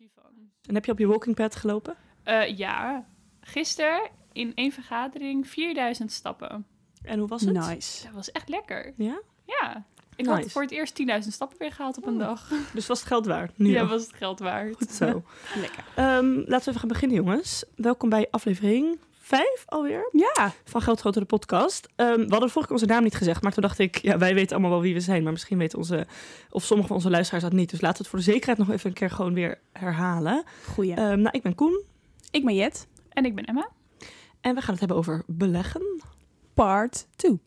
energie van. En heb je op je walking pad gelopen? Eh, ja, gisteren in één vergadering 4000 stappen. En hoe was het? Nice. Dat was echt lekker. Ja? Ja. Ik Nice. had voor het eerst 10.000 stappen weer gehaald op een Oh. dag. Dus was het geld waard? Nu Ja, al. was het geld waard. Goed zo. Lekker. Ehm, laten we even gaan beginnen, jongens. Welkom bij aflevering 5 alweer Ja. van Geldgroter de podcast. Ehm, we hadden vorige keer onze naam niet gezegd, maar toen dacht ik, ja, wij weten allemaal wel wie we zijn, maar misschien weten onze, of sommige van onze luisteraars dat niet. Dus laten we het voor de zekerheid nog even een keer gewoon weer herhalen. Goeie. Ehm, nou, ik ben Koen ik ben Jet. En ik ben Emma. en we gaan het hebben over beleggen. Part 2.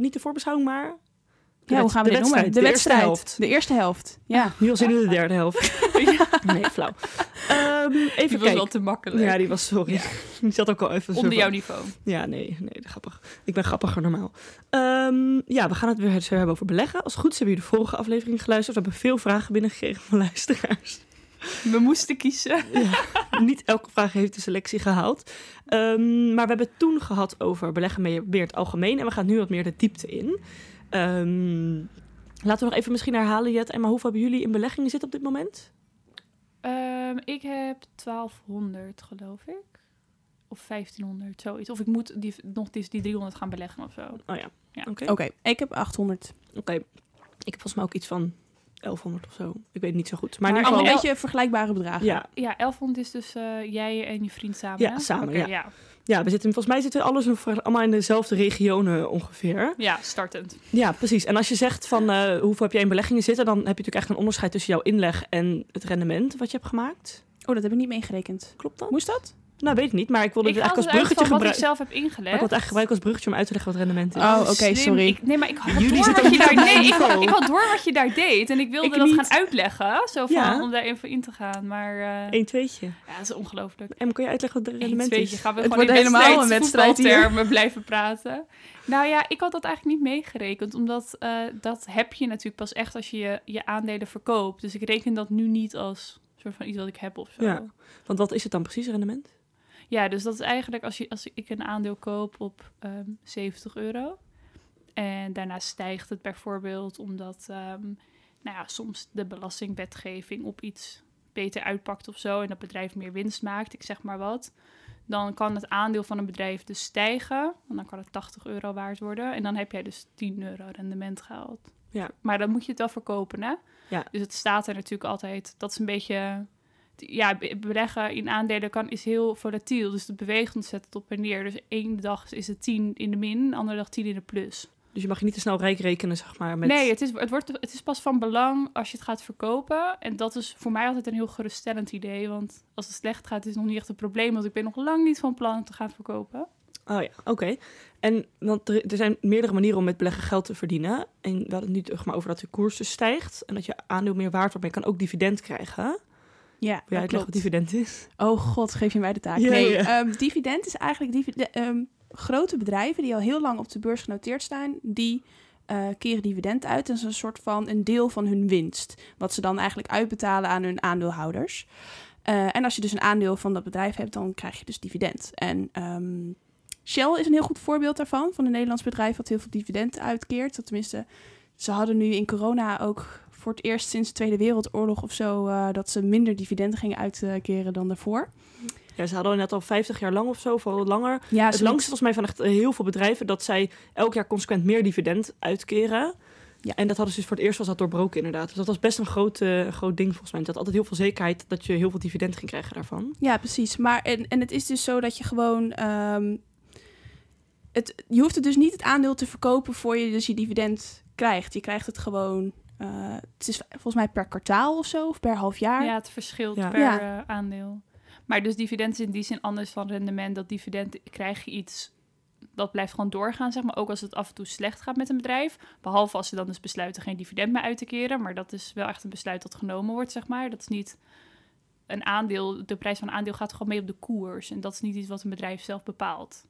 Niet de voorbeschouwing, maar de Ja, hoe gaan we de dit noemen? De wedstrijd. helft. De eerste helft. Ja. Nu al zin in de derde helft. Nee, flauw. Ehm, even Die was wel te makkelijk. Ja, die was sorry. Die zat ook al even zo Onder jouw niveau. Ja, nee, nee, grappig. Ik ben grappiger normaal. Ehm, ja, we gaan het weer hebben over beleggen. Als het goed is hebben jullie de vorige aflevering geluisterd. We hebben veel vragen binnengekregen van luisteraars. We moesten kiezen. Ja, niet elke vraag heeft de selectie gehaald. Ehm, maar we hebben het toen gehad over beleggen meer het algemeen. En we gaan nu wat meer de diepte in. Ehm, laten we nog even misschien herhalen, Jet. En maar hoeveel hebben jullie in beleggingen zitten op dit moment? Ehm, ik heb 1200, geloof ik. Of 1500, zoiets. Of ik moet die, nog die, die 300 gaan beleggen of zo. Oh ja, Ja. oké. Oké, ik heb 800. Oké. Ik heb volgens mij ook iets van 1100 of zo. Ik weet het niet zo goed. Maar, Maar in ieder Allemaal geval... een beetje vergelijkbare bedragen. Ja, Ja, 1100 is dus eh, jij en je vriend samen. Ja, hè? samen, ja. ja. Ja, we zitten, volgens mij zitten we alles allemaal in dezelfde regionen ongeveer. Ja, startend. Ja, precies. En als je zegt van eh, hoeveel heb jij in beleggingen zitten, dan heb je natuurlijk echt een onderscheid tussen jouw inleg en het rendement wat je hebt gemaakt. Oh, dat heb ik niet meegerekend. Klopt dat? Moest dat? Nou, weet ik niet, maar ik wilde Ik het eigenlijk als bruggetje wat ik gebruiken. zelf heb Ik wil ingelegd. het eigenlijk gebruiken als bruggetje om uit te leggen wat rendement is. Oh, oké, sorry. Ik, nee, maar ik had Jullie door zitten wat je daar deed. Ik had, ik had door wat je daar deed. En ik wilde Ik dat niet. gaan uitleggen. Zo van, Ja. om daar even in te gaan. Maar eh, Eén tweetje. ja, dat is ongelooflijk. En kun je uitleggen wat het Eén rendement tweetje. is? Gaan we Het gewoon wordt in helemaal een wedstrijd hier. blijven praten. Nou ja, ik had dat eigenlijk niet meegerekend. Omdat eh, dat heb je natuurlijk pas echt als je, je je aandelen verkoopt. Dus ik reken dat nu niet als soort van iets wat ik heb of zo. Ja. Want wat is het dan precies, rendement? Ja, dus dat is eigenlijk als, je, als ik een aandeel koop op ehm 70 euro. En daarna stijgt het bijvoorbeeld omdat ehm, nou ja, soms de belastingwetgeving op iets beter uitpakt of zo. En dat bedrijf meer winst maakt, ik zeg maar wat. Dan kan het aandeel van een bedrijf dus stijgen. En dan kan het 80 euro waard worden. En dan heb jij dus 10 euro rendement gehaald. Ja. Maar dan moet je het wel verkopen, hè? Ja. Dus het staat er natuurlijk altijd. Dat is een beetje ja, be- beleggen in aandelen kan, is heel volatiel. Dus het beweegt ontzettend op en neer. Dus één dag is het 10 in de min, de andere dag 10 in de plus. Dus je mag je niet te snel rijk rekenen, zeg maar. Met... Nee, het is, het, wordt, het is pas van belang als je het gaat verkopen. En dat is voor mij altijd een heel geruststellend idee. Want als het slecht gaat, is het nog niet echt een probleem. Want ik ben nog lang niet van plan om te gaan verkopen. Oh ja, oké. En want er, er zijn meerdere manieren om met beleggen geld te verdienen. En we hadden het nu maar over dat de koers dus stijgt. En dat je aandeel meer waard wordt, maar je kan ook dividend krijgen. Ja, jij dat uitleggen wat dividend is? Oh god, geef je mij de taak. Nee, ehm, dividend is eigenlijk ehm, grote bedrijven die al heel lang op de beurs genoteerd staan, die eh, keren dividend uit. Dat is een soort van een deel van hun winst, wat ze dan eigenlijk uitbetalen aan hun aandeelhouders. Eh, en als je dus een aandeel van dat bedrijf hebt, dan krijg je dus dividend. En ehm, Shell is een heel goed voorbeeld daarvan, van een Nederlands bedrijf wat heel veel dividend uitkeert. Dat tenminste, ze hadden nu in corona ook voor het eerst sinds de Tweede Wereldoorlog of zo, eh, dat ze minder dividenden gingen uitkeren dan daarvoor. Ja, ze hadden net al 50 jaar lang of zo, al langer. Ja, het langste volgens mij van echt heel veel bedrijven dat zij elk jaar consequent meer dividend uitkeren. Ja. En dat hadden ze dus voor het eerst was dat doorbroken inderdaad. Dus dat was best een groot, eh, groot ding volgens mij. Dat had altijd heel veel zekerheid dat je heel veel dividend ging krijgen daarvan. Ja, precies. Maar en, en het is dus zo dat je gewoon. ehm, het, je hoeft het dus niet het aandeel te verkopen voor je dus je dividend krijgt. Je krijgt het gewoon. Eh, het is volgens mij per kwartaal of zo, of per half jaar. Ja, het verschilt Ja. per Ja. eh, aandeel. Maar dus dividend is in die zin anders van rendement. Dat dividend krijg je iets dat blijft gewoon doorgaan, zeg maar. Ook als het af en toe slecht gaat met een bedrijf. Behalve als ze dan dus besluiten geen dividend meer uit te keren. Maar dat is wel echt een besluit dat genomen wordt, zeg maar. Dat is niet een aandeel. De prijs van een aandeel gaat gewoon mee op de koers. En dat is niet iets wat een bedrijf zelf bepaalt.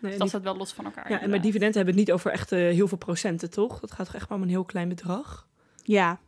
Nee, Dus dat staat wel los van elkaar. ja, en met dividenden hebben we het niet over echt eh, heel veel procenten, toch? Dat gaat toch echt maar om een heel klein bedrag? Ja.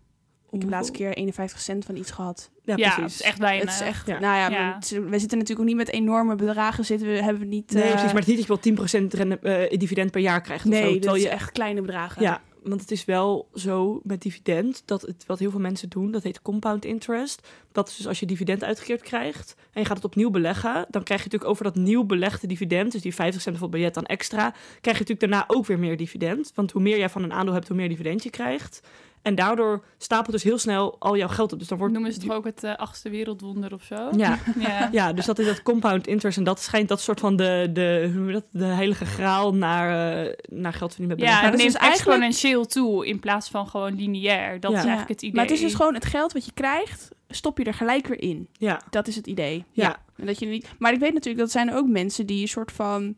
Ik heb de laatste keer 51 cent van iets gehad. Ja, Ja, precies. het is echt weinig. Het is echt, Ja. nou ja, het we zitten natuurlijk ook niet met enorme bedragen zitten. We hebben niet. Nee, eh, precies. Maar het is niet dat je wel 10% rende- eh, dividend per jaar krijgt. zo, nee, dat terwijl je echt kleine bedragen. Ja, want het is wel zo met dividend dat het wat heel veel mensen doen, dat heet compound interest. Dat is dus als je dividend uitgekeerd krijgt en je gaat het opnieuw beleggen, dan krijg je natuurlijk over dat nieuw belegde dividend, dus die 50 cent bijvoorbeeld biljet dan extra, krijg je natuurlijk daarna ook weer meer dividend. Want hoe meer jij van een aandeel hebt, hoe meer dividend je krijgt. En daardoor stapelt dus heel snel al jouw geld op. Dus dan wordt Noemen ze het toch ook het eh, achtste wereldwonder of zo? Ja, Ja. ja, dus dat is dat compound interest. En dat schijnt dat soort van de, de, hoe dat, de heilige graal naar, eh, naar geld verdienen met Ja, het dat is neemt dus eigenlijk- exponentieel toe in plaats van gewoon lineair. Dat Ja. is eigenlijk het idee. Maar het is dus gewoon het geld wat je krijgt, stop je er gelijk weer in. Ja, Dat is het idee. ja. En dat je niet. Maar ik weet natuurlijk dat zijn ook mensen die een soort van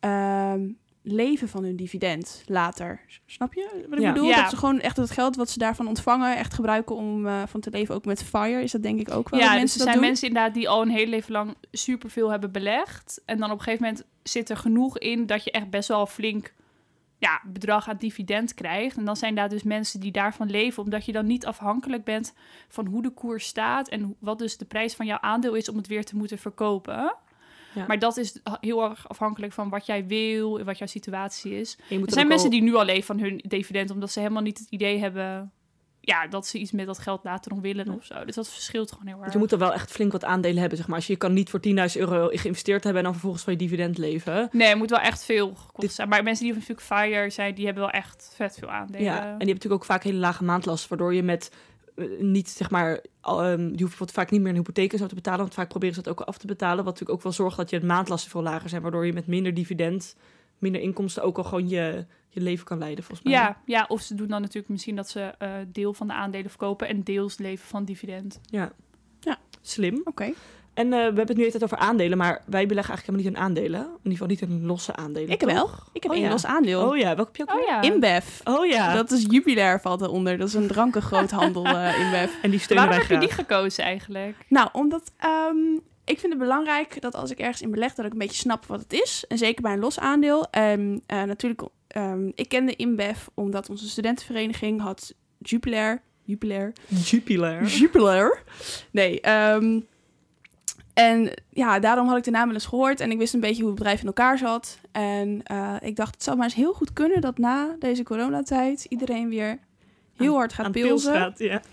ehm, leven van hun dividend later. Snap je wat ik Ja. bedoel? Ja. Dat ze gewoon echt het geld wat ze daarvan ontvangen echt gebruiken om eh, van te leven. Ook met Fire is dat denk ik ook wel. Ja, dat dus mensen er dat zijn doen. mensen inderdaad die al een heel leven lang superveel hebben belegd. En dan op een gegeven moment zit er genoeg in dat je echt best wel flink ja, bedrag aan dividend krijgt. En dan zijn daar dus mensen die daarvan leven, omdat je dan niet afhankelijk bent van hoe de koers staat en wat dus de prijs van jouw aandeel is om het weer te moeten verkopen. Ja. Maar dat is heel erg afhankelijk van wat jij wil en wat jouw situatie is. Er zijn mensen al- die nu al leven van hun dividend, omdat ze helemaal niet het idee hebben ja, dat ze iets met dat geld later nog willen of zo. Dus dat verschilt gewoon heel erg. Je moet er wel echt flink wat aandelen hebben, zeg maar. Als je, je kan niet voor 10.000 euro geïnvesteerd hebben en dan vervolgens van je dividend leven. Nee, het moet wel echt veel gekost Dit- zijn. Maar mensen die natuurlijk FIRE zijn, die hebben wel echt vet veel aandelen. Ja. En die hebben natuurlijk ook vaak hele lage maandlasten, waardoor je met niet, zeg maar, ehm, je hoeft bijvoorbeeld vaak niet meer een hypotheek en zo te betalen, want vaak proberen ze dat ook af te betalen. Wat natuurlijk ook wel zorgt dat je maandlasten veel lager zijn, waardoor je met minder dividend, minder inkomsten ook al gewoon je, je leven kan leiden, volgens mij. Ja, ja, of ze doen dan natuurlijk misschien dat ze eh, deel van de aandelen verkopen en deels leven van dividend. Ja. Ja. Slim. Oké. En eh, we hebben het nu altijd over aandelen, maar wij beleggen eigenlijk helemaal niet in aandelen. In ieder geval niet in losse aandelen. Ik toch? wel. Ik heb Oh één ja. los aandeel. Oh ja, welke heb je ook Oh ja. InBev. Oh ja, Dat is Jubilair valt eronder. Dat is een drankengroothandel uh, InBev. en die steunen Waarom wij heb je die gekozen eigenlijk? Nou, omdat ehm, ik vind het belangrijk dat als ik ergens in beleg, dat ik een beetje snap wat het is. En zeker bij een los aandeel. En eh, natuurlijk, ehm, ik kende InBev omdat onze studentenvereniging had Jupiler. Jupiler. Jupiler. Jupiler. Nee, ehm, en ja, daarom had ik de naam wel eens gehoord en ik wist een beetje hoe het bedrijf in elkaar zat. En eh, ik dacht, het zou maar eens heel goed kunnen dat na deze coronatijd iedereen weer heel hard gaat pilsen. Ja.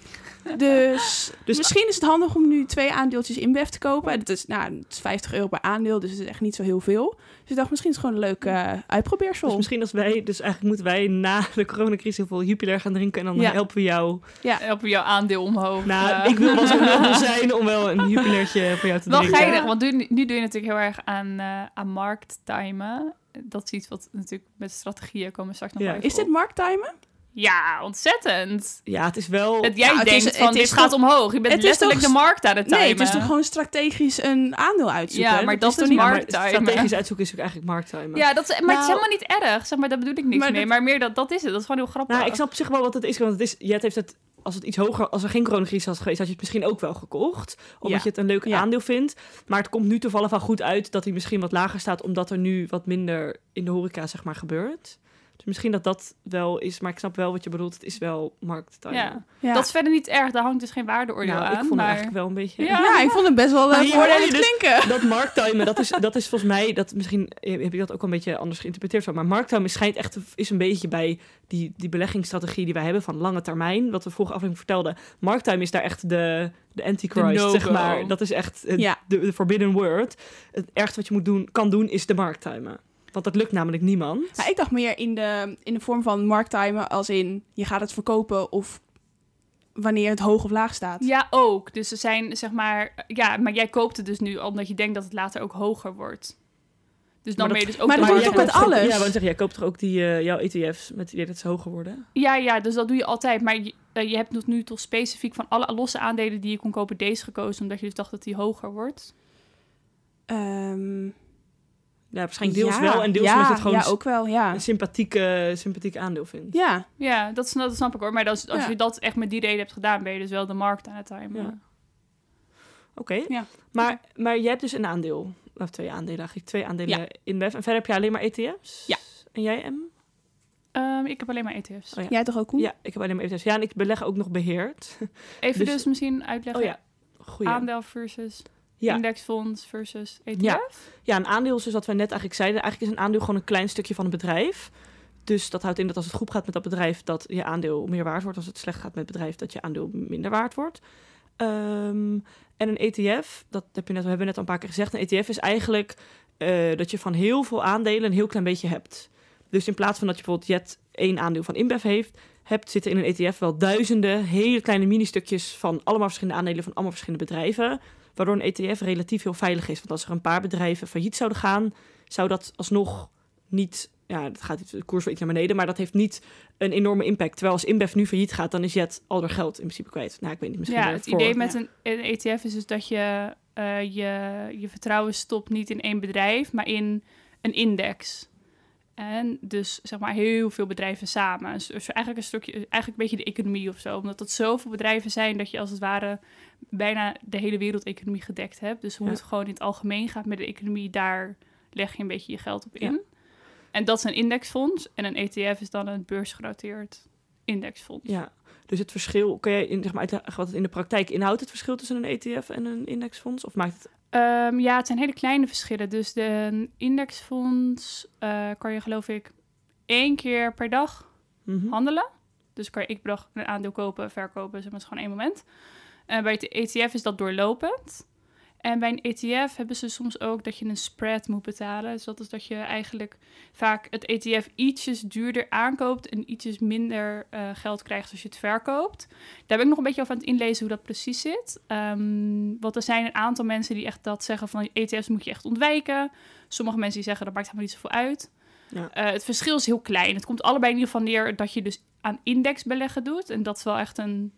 Dus, Dus- misschien is het handig om nu twee aandeeltjes InBev te kopen. En het is, nou, het is 50 euro per aandeel, dus het is echt niet zo heel veel. Dus ik dacht, misschien is het gewoon een leuk eh uitprobeersel. Dus misschien als wij, dus eigenlijk moeten wij na de coronacrisis heel veel Jupiler gaan drinken en dan Ja. helpen we jou. Helpen we jouw aandeel omhoog? Nou, ik wil wel zo nobel zijn om wel een Jupilertje voor jou te Wel drinken. geinig, want nu, nu doe je natuurlijk heel erg aan, eh aan markttimen. Dat is iets wat natuurlijk met strategieën komen straks nog Ja. wel even is dit markttimen? Ja, ontzettend. Ja, het is wel... Dat jij Nou, het denkt is- van, het dit is gaat toch- omhoog. Je bent het is letterlijk toch- de markt aan het timen. Nee, het is toch gewoon strategisch een aandeel uitzoeken? Ja, maar dat toch is niet- Ja, maar markttimen. strategisch uitzoeken is ook eigenlijk markttimen. Ja, dat is, maar het Nou- is helemaal niet erg. Zeg maar, daar bedoel ik niks Maar mee. dat- Maar meer dat, dat is het. Dat is gewoon heel grappig. Nou, ik snap op zich wel wat het is. Want het is, Jet heeft het, als het iets hoger, als er geen coronacrisis was geweest, had je het misschien ook wel gekocht. Omdat Ja. je het een leuk Ja. aandeel vindt. Maar het komt nu toevallig wel goed uit dat hij misschien wat lager staat, omdat er nu wat minder in de horeca, zeg maar, gebeurt. Dus misschien dat dat wel is, maar ik snap wel wat je bedoelt. Het is wel markttiming. Ja. Ja. Dat is verder niet erg. Daar hangt dus geen waardeoordeel Nou, aan. ik vond maar... het eigenlijk wel een beetje... Ja. Ja, ik vond het best wel hoor je voordelig dus- klinken. Dat markttimen, dat is, dat is volgens mij, dat misschien heb ik dat ook een beetje anders geïnterpreteerd. Maar markttimen schijnt echt, is een beetje bij die, die beleggingsstrategie die wij hebben van lange termijn. Wat we vorige aflevering vertelden. Markttimen is daar echt de, de antichrist, no-go. zeg maar. Dat is echt het- Ja. de, de forbidden word. Het ergste wat je moet doen, kan doen, is de markttimen. Want dat lukt namelijk niemand. Nou, ik dacht meer in de, in de vorm van markttimen, als in je gaat het verkopen of wanneer het hoog of laag staat. Ja, ook. Dus er zijn, zeg maar... Ja, maar jij koopt het dus nu omdat je denkt dat het later ook hoger wordt. Dus dan Maar ben je dus ook maar de dat doe je aan met het- alles? Ja, want zeg, jij koopt toch ook die, eh, jouw ETF's met idee dat ze hoger worden? Ja, ja, dus dat doe je altijd. Maar je, eh, je hebt tot nu toch specifiek van alle losse aandelen die je kon kopen deze gekozen, omdat je dus dacht dat die hoger wordt. Ehm, Ja, waarschijnlijk deels ja, wel en deels ja, omdat je het gewoon Ja, ook wel, ja. een sympathieke, sympathiek aandeel vindt. Ja, Ja, dat, snap- dat snap ik hoor. Maar als, als Ja. je dat echt met die reden hebt gedaan, ben je dus wel de markt aan het timen. Ja. Oké, Ja. maar, maar jij hebt dus een aandeel, of twee aandelen eigenlijk, twee aandelen in Bev. En verder heb je alleen maar ETF's? Ja. En jij, M? Ehm, ik heb alleen maar ETF's. Oh ja. Jij toch ook, Koen? Ja, ik heb alleen maar ETF's. Ja, en ik beleg ook nog beheerd. Even Dus- dus, misschien uitleggen. Oh ja, goeie. Aandeel versus Ja. indexfonds versus ETF. Ja. Ja, een aandeel is dus wat we net eigenlijk zeiden. Eigenlijk is een aandeel gewoon een klein stukje van een bedrijf. Dus dat houdt in dat als het goed gaat met dat bedrijf, dat je aandeel meer waard wordt. Als het slecht gaat met het bedrijf, dat je aandeel minder waard wordt. Ehm, en een ETF, dat heb je net, we hebben net al een paar keer gezegd. Een ETF is eigenlijk eh, dat je van heel veel aandelen een heel klein beetje hebt. Dus in plaats van dat je bijvoorbeeld Jet één aandeel van InBev heeft, hebt, zitten in een ETF wel duizenden hele kleine mini-stukjes van allemaal verschillende aandelen van allemaal verschillende bedrijven. Waardoor een ETF relatief heel veilig is. Want als er een paar bedrijven failliet zouden gaan, zou dat alsnog niet. Ja, het gaat de koers wel iets naar beneden, maar dat heeft niet een enorme impact. Terwijl als InBev nu failliet gaat, dan is Jet al haar geld in principe kwijt. Nou, ik weet niet, misschien Ja, het idee met een, een ETF is dus dat je, eh, je je vertrouwen stopt niet in één bedrijf, maar in een index. En dus zeg maar heel veel bedrijven samen. Dus eigenlijk een stukje, eigenlijk een beetje de economie of zo. Omdat het zoveel bedrijven zijn dat je als het ware bijna de hele wereldeconomie gedekt hebt. Dus hoe Ja. het gewoon in het algemeen gaat met de economie, daar leg je een beetje je geld op in. Ja. En dat is een indexfonds. En een ETF is dan een beursgenoteerd indexfonds. Ja, dus het verschil, kan jij in, zeg maar, wat het in de praktijk inhoudt, het verschil tussen een ETF en een indexfonds? Of maakt het. Ehm, ja, het zijn hele kleine verschillen. Dus de indexfonds eh, kan je geloof ik één keer per dag Mhm. handelen. Dus kan je ik dag een aandeel kopen, verkopen, maar, het is gewoon één moment. En bij het ETF is dat doorlopend. En bij een ETF hebben ze soms ook dat je een spread moet betalen. Dus dat is dat je eigenlijk vaak het ETF ietsjes duurder aankoopt en ietsjes minder eh, geld krijgt als je het verkoopt. Daar ben ik nog een beetje over aan het inlezen hoe dat precies zit. Ehm, want er zijn een aantal mensen die echt dat zeggen van ETF's moet je echt ontwijken. Sommige mensen die zeggen dat maakt helemaal niet zoveel uit. Ja. Eh, het verschil is heel klein. Het komt allebei in ieder geval neer dat je dus aan indexbeleggen doet. En dat is wel echt een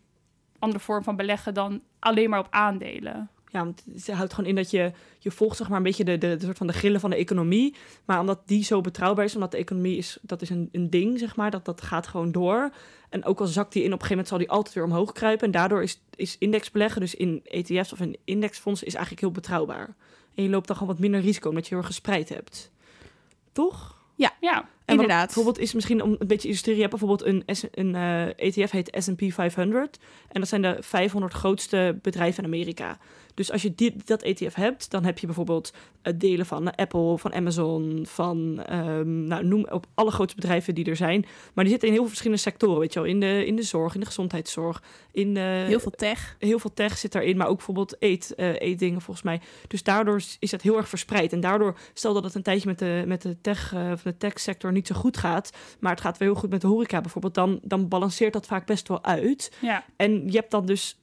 andere vorm van beleggen dan alleen maar op aandelen. Ja, want het houdt gewoon in dat je, je volgt zeg maar een beetje de, de, de soort van de grillen van de economie. Maar omdat die zo betrouwbaar is, omdat de economie is, dat is een, een ding, zeg maar, dat, dat gaat gewoon door. En ook al zakt die in, op een gegeven moment zal die altijd weer omhoog kruipen. En daardoor is, is indexbeleggen, dus in ETF's of in indexfondsen, is eigenlijk heel betrouwbaar. En je loopt dan gewoon wat minder risico, omdat je heel erg gespreid hebt. Toch? Ja, En wat Inderdaad. bijvoorbeeld is misschien om een beetje te illustreren, je hebt bijvoorbeeld een, een eh, ETF heet S&P 500 en dat zijn de 500 grootste bedrijven in Amerika. Dus als je die, dat ETF hebt, dan heb je bijvoorbeeld eh, delen van Apple, van Amazon, van ehm, nou, noem op alle grootste bedrijven die er zijn. Maar die zitten in heel veel verschillende sectoren, weet je wel, in de, in de zorg, in de gezondheidszorg, in Heel veel tech. heel veel tech zit daarin, maar ook bijvoorbeeld eet, eh, eetdingen volgens mij. Dus daardoor is- het heel erg verspreid. En daardoor, stel dat het een tijdje met de, met de tech, eh, of de tech sector niet zo goed gaat, maar het gaat weer heel goed met de horeca bijvoorbeeld, dan, dan balanceert dat vaak best wel uit. ja. En je hebt dan dus eh,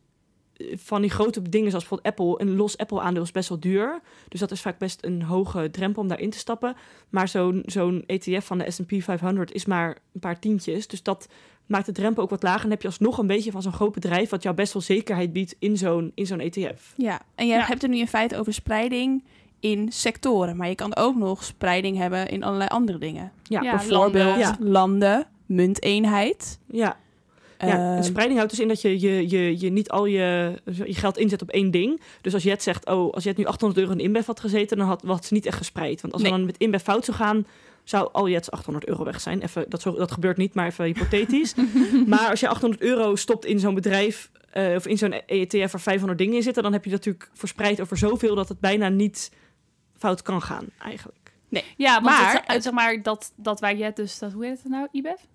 van die grote dingen zoals bijvoorbeeld Apple, een los Apple aandeel is best wel duur. Dus dat is vaak best een hoge drempel om daarin te stappen. Maar zo'n zo'n ETF van de S&P 500 is maar een paar tientjes. Dus dat maakt de drempel ook wat lager. En dan heb je alsnog een beetje van zo'n groot bedrijf... wat jou best wel zekerheid biedt in zo'n in zo'n ETF. Ja, en je Ja. hebt het nu in feite over spreiding in sectoren. Maar je kan ook nog spreiding hebben in allerlei andere dingen. Ja, Ja, Bijvoorbeeld landen. Ja. landen, munteenheid. ja. Ja, Ehm, en spreiding houdt dus in dat je, je, je, je niet al je, je geld inzet op één ding. Dus als Jet zegt, oh, als Jet nu 800 euro in InBev had gezeten, dan had, had ze niet echt gespreid. Want als Nee. we dan met InBev fout zou gaan, zou al Jet's 800 euro weg zijn. Even, dat, zo, dat gebeurt niet, maar even hypothetisch. maar als je 800 euro stopt in zo'n bedrijf, eh, of in zo'n ETF waar 500 dingen in zitten, dan heb je dat natuurlijk verspreid over zoveel dat het bijna niet fout kan gaan, eigenlijk. Ja, want Maar het, het- zeg maar dat, dat wij Jet dus, dat, hoe heet het nou, IBEF?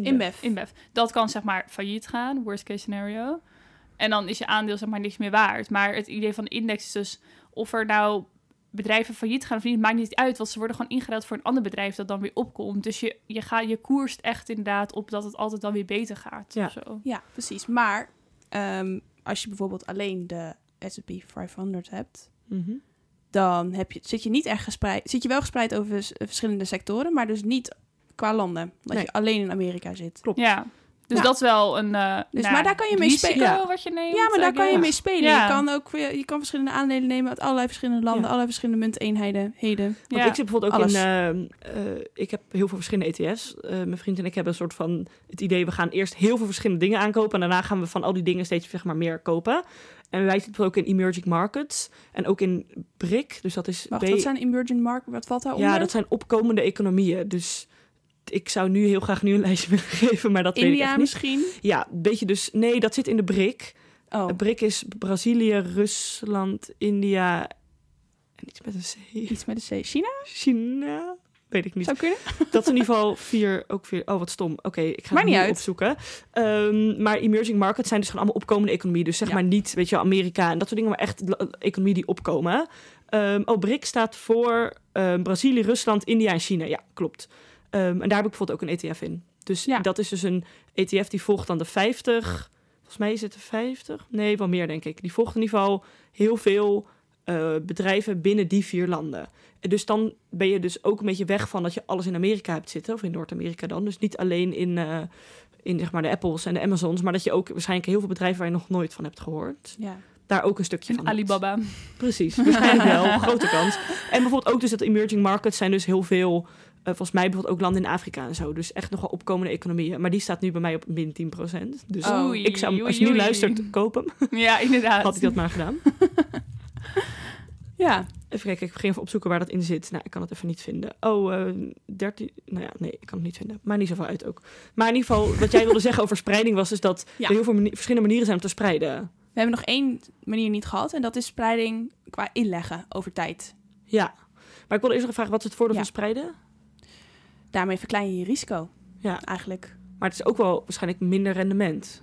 InBev. InBev. Dat kan zeg maar failliet gaan, worst case scenario. En dan is je aandeel zeg maar niks meer waard. Maar het idee van de index is dus of er nou bedrijven failliet gaan of niet, maakt niet uit. Want ze worden gewoon ingeruild voor een ander bedrijf dat dan weer opkomt. Dus je, je, gaat, je koerst echt inderdaad op dat het altijd dan weer beter gaat. Ja. Of zo. Ja, precies. Maar ehm, als je bijvoorbeeld alleen de S&P 500 hebt, Mhm. dan heb je, zit je niet echt gespreid. Zit je wel gespreid over verschillende sectoren, maar dus niet qua landen. Dat Nee. je alleen in Amerika zit. Ja. Dus Ja. dat is wel een. Dus, nou, maar daar kan je mee spelen. Ja. wat je neemt. Ja, maar daar kan je mee spelen. Ja. Je kan ook je kan verschillende aandelen nemen uit allerlei verschillende landen, Ja. allerlei verschillende munteenheden. Heden. Want ik zit bijvoorbeeld ook Alles. in... eh, eh, ik heb heel veel verschillende ETF's. Eh, mijn vriend en ik hebben een soort van het idee... we gaan eerst heel veel verschillende dingen aankopen... en daarna gaan we van al die dingen steeds zeg maar, meer kopen. En wij zitten ook in emerging markets. En ook in BRIC. Dus dat is... Wacht, B- wat zijn emerging markets? Wat valt daaronder? ja, dat zijn opkomende economieën. Dus ik zou nu heel graag nu een lijstje willen geven, maar dat weet ik India echt niet. misschien? Ja, een beetje dus... Nee, dat zit in de BRIC. Oh, De BRIC is Brazilië, Rusland, India... En iets met een C. iets met de C. China? China? Weet ik niet. Zou kunnen? Dat is in ieder geval vier, ook vier. Oh, wat stom. Oké, ik ga Maakt het niet opzoeken. Ehm, maar emerging markets zijn dus gewoon allemaal opkomende economie. Dus zeg Ja. maar niet, weet je, Amerika en dat soort dingen, maar echt economie die opkomen. Ehm oh, BRIC staat voor ehm, Brazilië, Rusland, India en China. Ja, klopt. Ehm, en daar heb ik bijvoorbeeld ook een ETF in. Dus Ja. dat is dus een ETF die volgt dan de 50. Volgens mij is het de 50. Nee, wel meer denk ik. Die volgt in ieder geval heel veel eh, bedrijven binnen die vier landen. En dus dan ben je dus ook een beetje weg van dat je alles in Amerika hebt zitten, of in Noord-Amerika dan. Dus niet alleen in, eh, in zeg maar de Apples en de Amazons, maar dat je ook waarschijnlijk heel veel bedrijven waar je nog nooit van hebt gehoord, Ja. daar ook een stukje En van. Alibaba. Precies, waarschijnlijk wel, grote kans. En bijvoorbeeld ook dus dat emerging markets zijn dus heel veel, volgens mij bijvoorbeeld ook landen in Afrika en zo. Dus echt nog wel opkomende economieën. Maar die staat nu bij mij op min 10%. Dus Oh. Ik zou, als je nu luistert, koop hem. Ja, inderdaad. Had ik dat maar gedaan. Ja. Even kijken, ik ging even opzoeken waar dat in zit. Nou, ik kan het even niet vinden. Oh, eh 13. Nou ja, nee, ik kan het niet vinden. Maar niet zoveel uit ook. Maar in ieder geval, wat jij wilde zeggen over spreiding was dus dat Ja. er heel veel mani- verschillende manieren zijn om te spreiden. We hebben nog één manier niet gehad. En dat is spreiding qua inleggen over tijd. Ja. Maar ik wilde eerst nog vragen, wat is het voordeel Ja. van spreiden? Daarmee verklein je je risico. Ja. Eigenlijk. Maar het is ook wel waarschijnlijk minder rendement.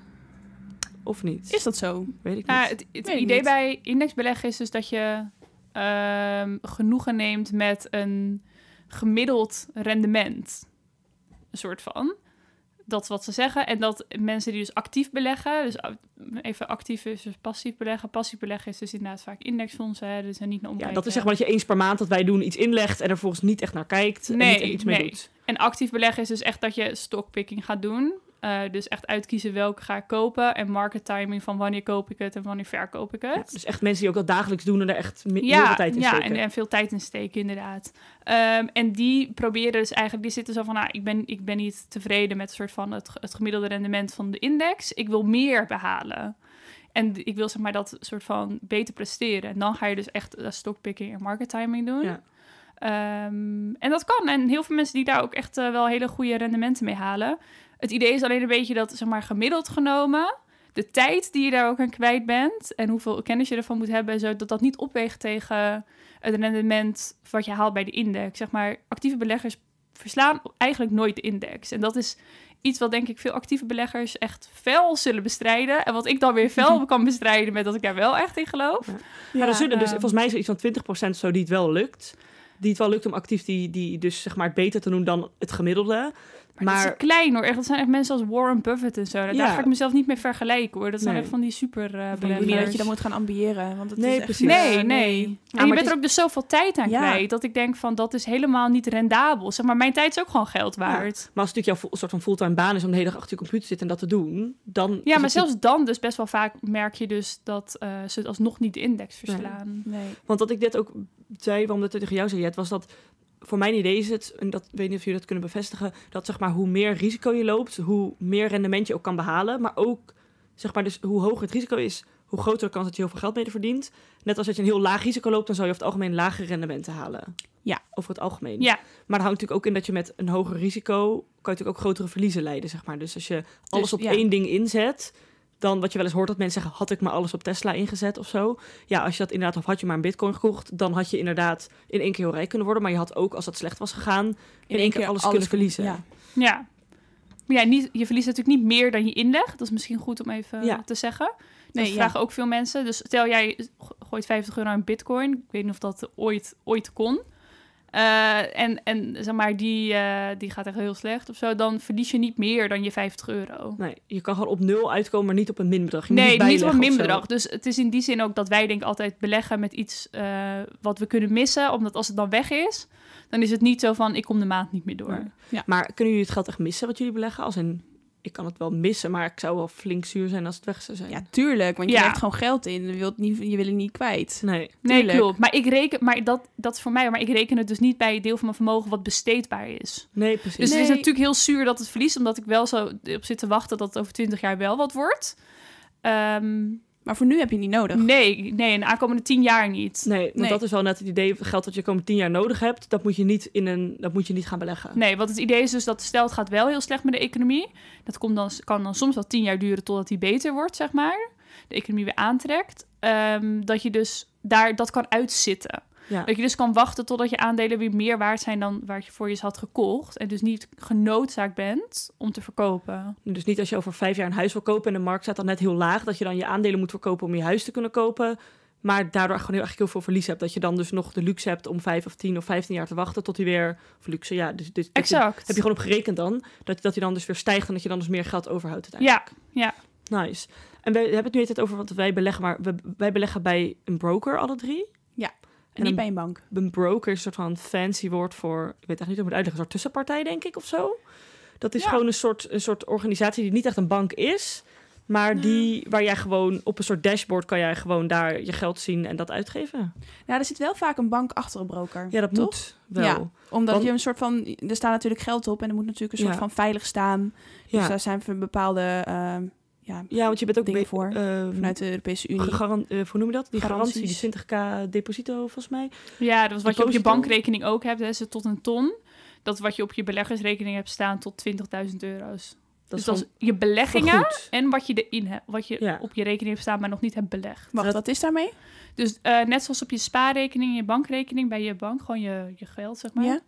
Of niet? Is dat zo? Weet ik Ja, niet. het, het idee niet. bij indexbeleggen is dus dat je ehm, genoegen neemt met een gemiddeld rendement. Een soort van. Dat is wat ze zeggen. En dat mensen die dus actief beleggen, dus even actief is dus passief beleggen. Passief beleggen is dus inderdaad vaak indexfondsen, hè, dus er niet naar Ja, omkijken. dat is zeg maar dat je eens per maand dat wij doen iets inlegt en er volgens niet echt naar kijkt en Nee, niet echt iets mee nee. doet. En actief beleggen is dus echt dat je stockpicking gaat doen. Eh, dus echt uitkiezen welke ga ik kopen. En market timing van wanneer koop ik het en wanneer verkoop ik het. Ja, dus echt mensen die ook dat dagelijks doen en er echt ja, veel tijd in ja steken. en, en veel tijd in steken, inderdaad. Ehm, en die proberen dus eigenlijk, die zitten zo van, nou, ik ben, ik ben niet tevreden met soort van het, het gemiddelde rendement van de index. Ik wil meer behalen. En ik wil zeg maar dat soort van beter presteren. En dan ga je dus echt eh, stockpicking en market timing doen. Ja. Ehm, en dat kan. En heel veel mensen die daar ook echt eh, wel hele goede rendementen mee halen. Het idee is alleen een beetje dat, zeg maar, gemiddeld genomen, de tijd die je daar ook aan kwijt bent en hoeveel kennis je ervan moet hebben, en zo, dat dat niet opweegt tegen het rendement wat je haalt bij de index. Zeg maar, actieve beleggers verslaan eigenlijk nooit de index. En dat is iets wat denk ik veel actieve beleggers echt fel zullen bestrijden. En wat ik dan weer fel kan bestrijden met dat ik daar wel echt in geloof. Ja, er zullen dus, ehm, volgens mij is er iets van 20% of zo die het wel lukt. Die het wel lukt om actief die, die dus zeg maar beter te doen dan het gemiddelde. Maar, dat is klein hoor. Echt, dat zijn echt mensen als Warren Buffett en zo. Daar Ja. ga ik mezelf niet mee vergelijken hoor. Dat zijn Nee. echt van die super eh Ik denk beleggers. niet dat je dat moet gaan ambiëren. Want het Nee, is echt, precies. Nee, nee. En maar je het bent is- er ook dus zoveel tijd aan Ja. kwijt. Dat ik denk van dat is helemaal niet rendabel. Zeg maar, mijn tijd is ook gewoon geld waard. maar als het natuurlijk jouw soort van fulltime baan is om de hele dag achter je computer te zitten en dat te doen, dan. Ja, maar het zelfs dan dus best wel vaak merk je dus dat eh, ze het alsnog niet de index verslaan. Nee. Want wat ik net ook zei, waarom dat ik tegen jou zei, Jet, was dat voor mijn idee is het, en dat weet niet of jullie dat kunnen bevestigen, dat zeg maar hoe meer risico je loopt, hoe meer rendement je ook kan behalen. Maar ook, zeg maar, dus hoe hoger het risico is, hoe groter de kans dat je heel veel geld mee verdient. Net als dat je een heel laag risico loopt, dan zou je over het algemeen lagere rendementen halen. Ja. Over het algemeen. Ja. Maar dat houdt natuurlijk ook in dat je met een hoger risico, kan je natuurlijk ook grotere verliezen leiden, zeg maar. Dus als je alles op ja. één ding inzet, dan wat je wel eens hoort dat mensen zeggen, had ik maar alles op Tesla ingezet of zo. Ja, als je dat inderdaad, of had je maar een bitcoin gekocht, dan had je inderdaad in één keer heel rijk kunnen worden. Maar je had ook, als dat slecht was gegaan, in, één keer alles, kunnen verliezen. Ja. Ja. Maar ja, niet, je verliest natuurlijk niet meer dan je inleg. Dat is misschien goed om even Ja. te zeggen. Nee, dat ja. vragen ook veel mensen. Dus stel jij go- gooit 50 euro aan bitcoin. Ik weet niet of dat ooit, ooit kon. Eh, en, en zeg maar, die, eh, die gaat echt heel slecht of zo. Dan verlies je niet meer dan je 50 euro. Nee, je kan gewoon op nul uitkomen, maar niet op een minbedrag. Je Nee, niet op een minbedrag. Dus het is in die zin ook dat wij denk ik altijd beleggen met iets eh, wat we kunnen missen. Omdat als het dan weg is, dan is het niet zo van ik kom de maand niet meer door. Maar kunnen jullie het geld echt missen wat jullie beleggen? Als in, ik kan het wel missen, maar ik zou wel flink zuur zijn als het weg zou zijn. Ja, tuurlijk. Want je Ja. legt gewoon geld in. Je, wilt niet, je wil het niet kwijt. Nee. Nee, klopt. Maar ik reken, maar dat, dat is voor mij, maar ik reken het dus niet bij het deel van mijn vermogen wat besteedbaar is. Nee, precies. Dus het is natuurlijk heel zuur dat het verliest, omdat ik wel zo op zit te wachten dat het over 20 jaar wel wat wordt. Ehm, Maar voor nu heb je niet nodig. Nee, nee, in de aankomende tien jaar niet. Nee, want Nee. dat is wel net het idee. Geld dat je de komende tien jaar nodig hebt, dat moet je niet, in een, dat moet je niet gaan beleggen. Nee, want het idee is dus dat stel het gaat wel heel slecht met de economie. Dat komt dan, kan dan soms wel tien jaar duren totdat die beter wordt, zeg maar. De economie weer aantrekt. Ehm, dat je dus daar dat kan uitzitten. Ja. Dat je dus kan wachten totdat je aandelen weer meer waard zijn dan waar je voor je had gekocht. En dus niet genoodzaakt bent om te verkopen. Dus niet als je over vijf jaar een huis wil kopen en de markt staat dan net heel laag, dat je dan je aandelen moet verkopen om je huis te kunnen kopen. Maar daardoor gewoon heel, eigenlijk heel veel verlies hebt. Dat je dan dus nog de luxe hebt om vijf of tien of vijftien jaar te wachten tot hij weer... Of luxe, ja. Dus, dus je- Exact. heb je gewoon op gerekend dan. Dat, dat hij dan dus weer stijgt en dat je dan dus meer geld overhoudt ja, uiteindelijk. ja. Nice. En we hebben het nu het over wat wij beleggen, maar we, wij beleggen bij een broker alle drie. En niet een, bij een bank. een broker is een soort van fancy woord voor, ik weet eigenlijk niet hoe ik het uitleggen, een soort tussenpartij denk ik of zo. Dat is Ja. gewoon een soort, een soort organisatie die niet echt een bank is, maar die, waar jij gewoon op een soort dashboard kan jij gewoon daar je geld zien en dat uitgeven. Nou, er zit wel vaak een bank achter een broker. Ja, dat toch? moet wel. Ja. Omdat Want- je een soort van... Er staat natuurlijk geld op en er moet natuurlijk een soort Ja. van veilig staan. Dus Ja. daar zijn voor bepaalde... ehm, ja, ja, want je bent ook voor eh, vanuit de Europese Unie. gegaran- eh, hoe noem je dat? Die garantie, die 20k deposito volgens mij. ja, dat is wat je op je bankrekening ook hebt. Hè, is het tot een ton. Dat is wat je op je beleggersrekening hebt staan tot 20.000 euro's. Dat dus is dat is je beleggingen vergoed. en wat je erin hebt. Wat je Ja. op je rekening hebt staan, maar nog niet hebt belegd. Wacht, Dat- wat is daarmee? Dus eh, net zoals op je spaarrekening, je bankrekening bij je bank, gewoon je, je geld, zeg maar. Ja?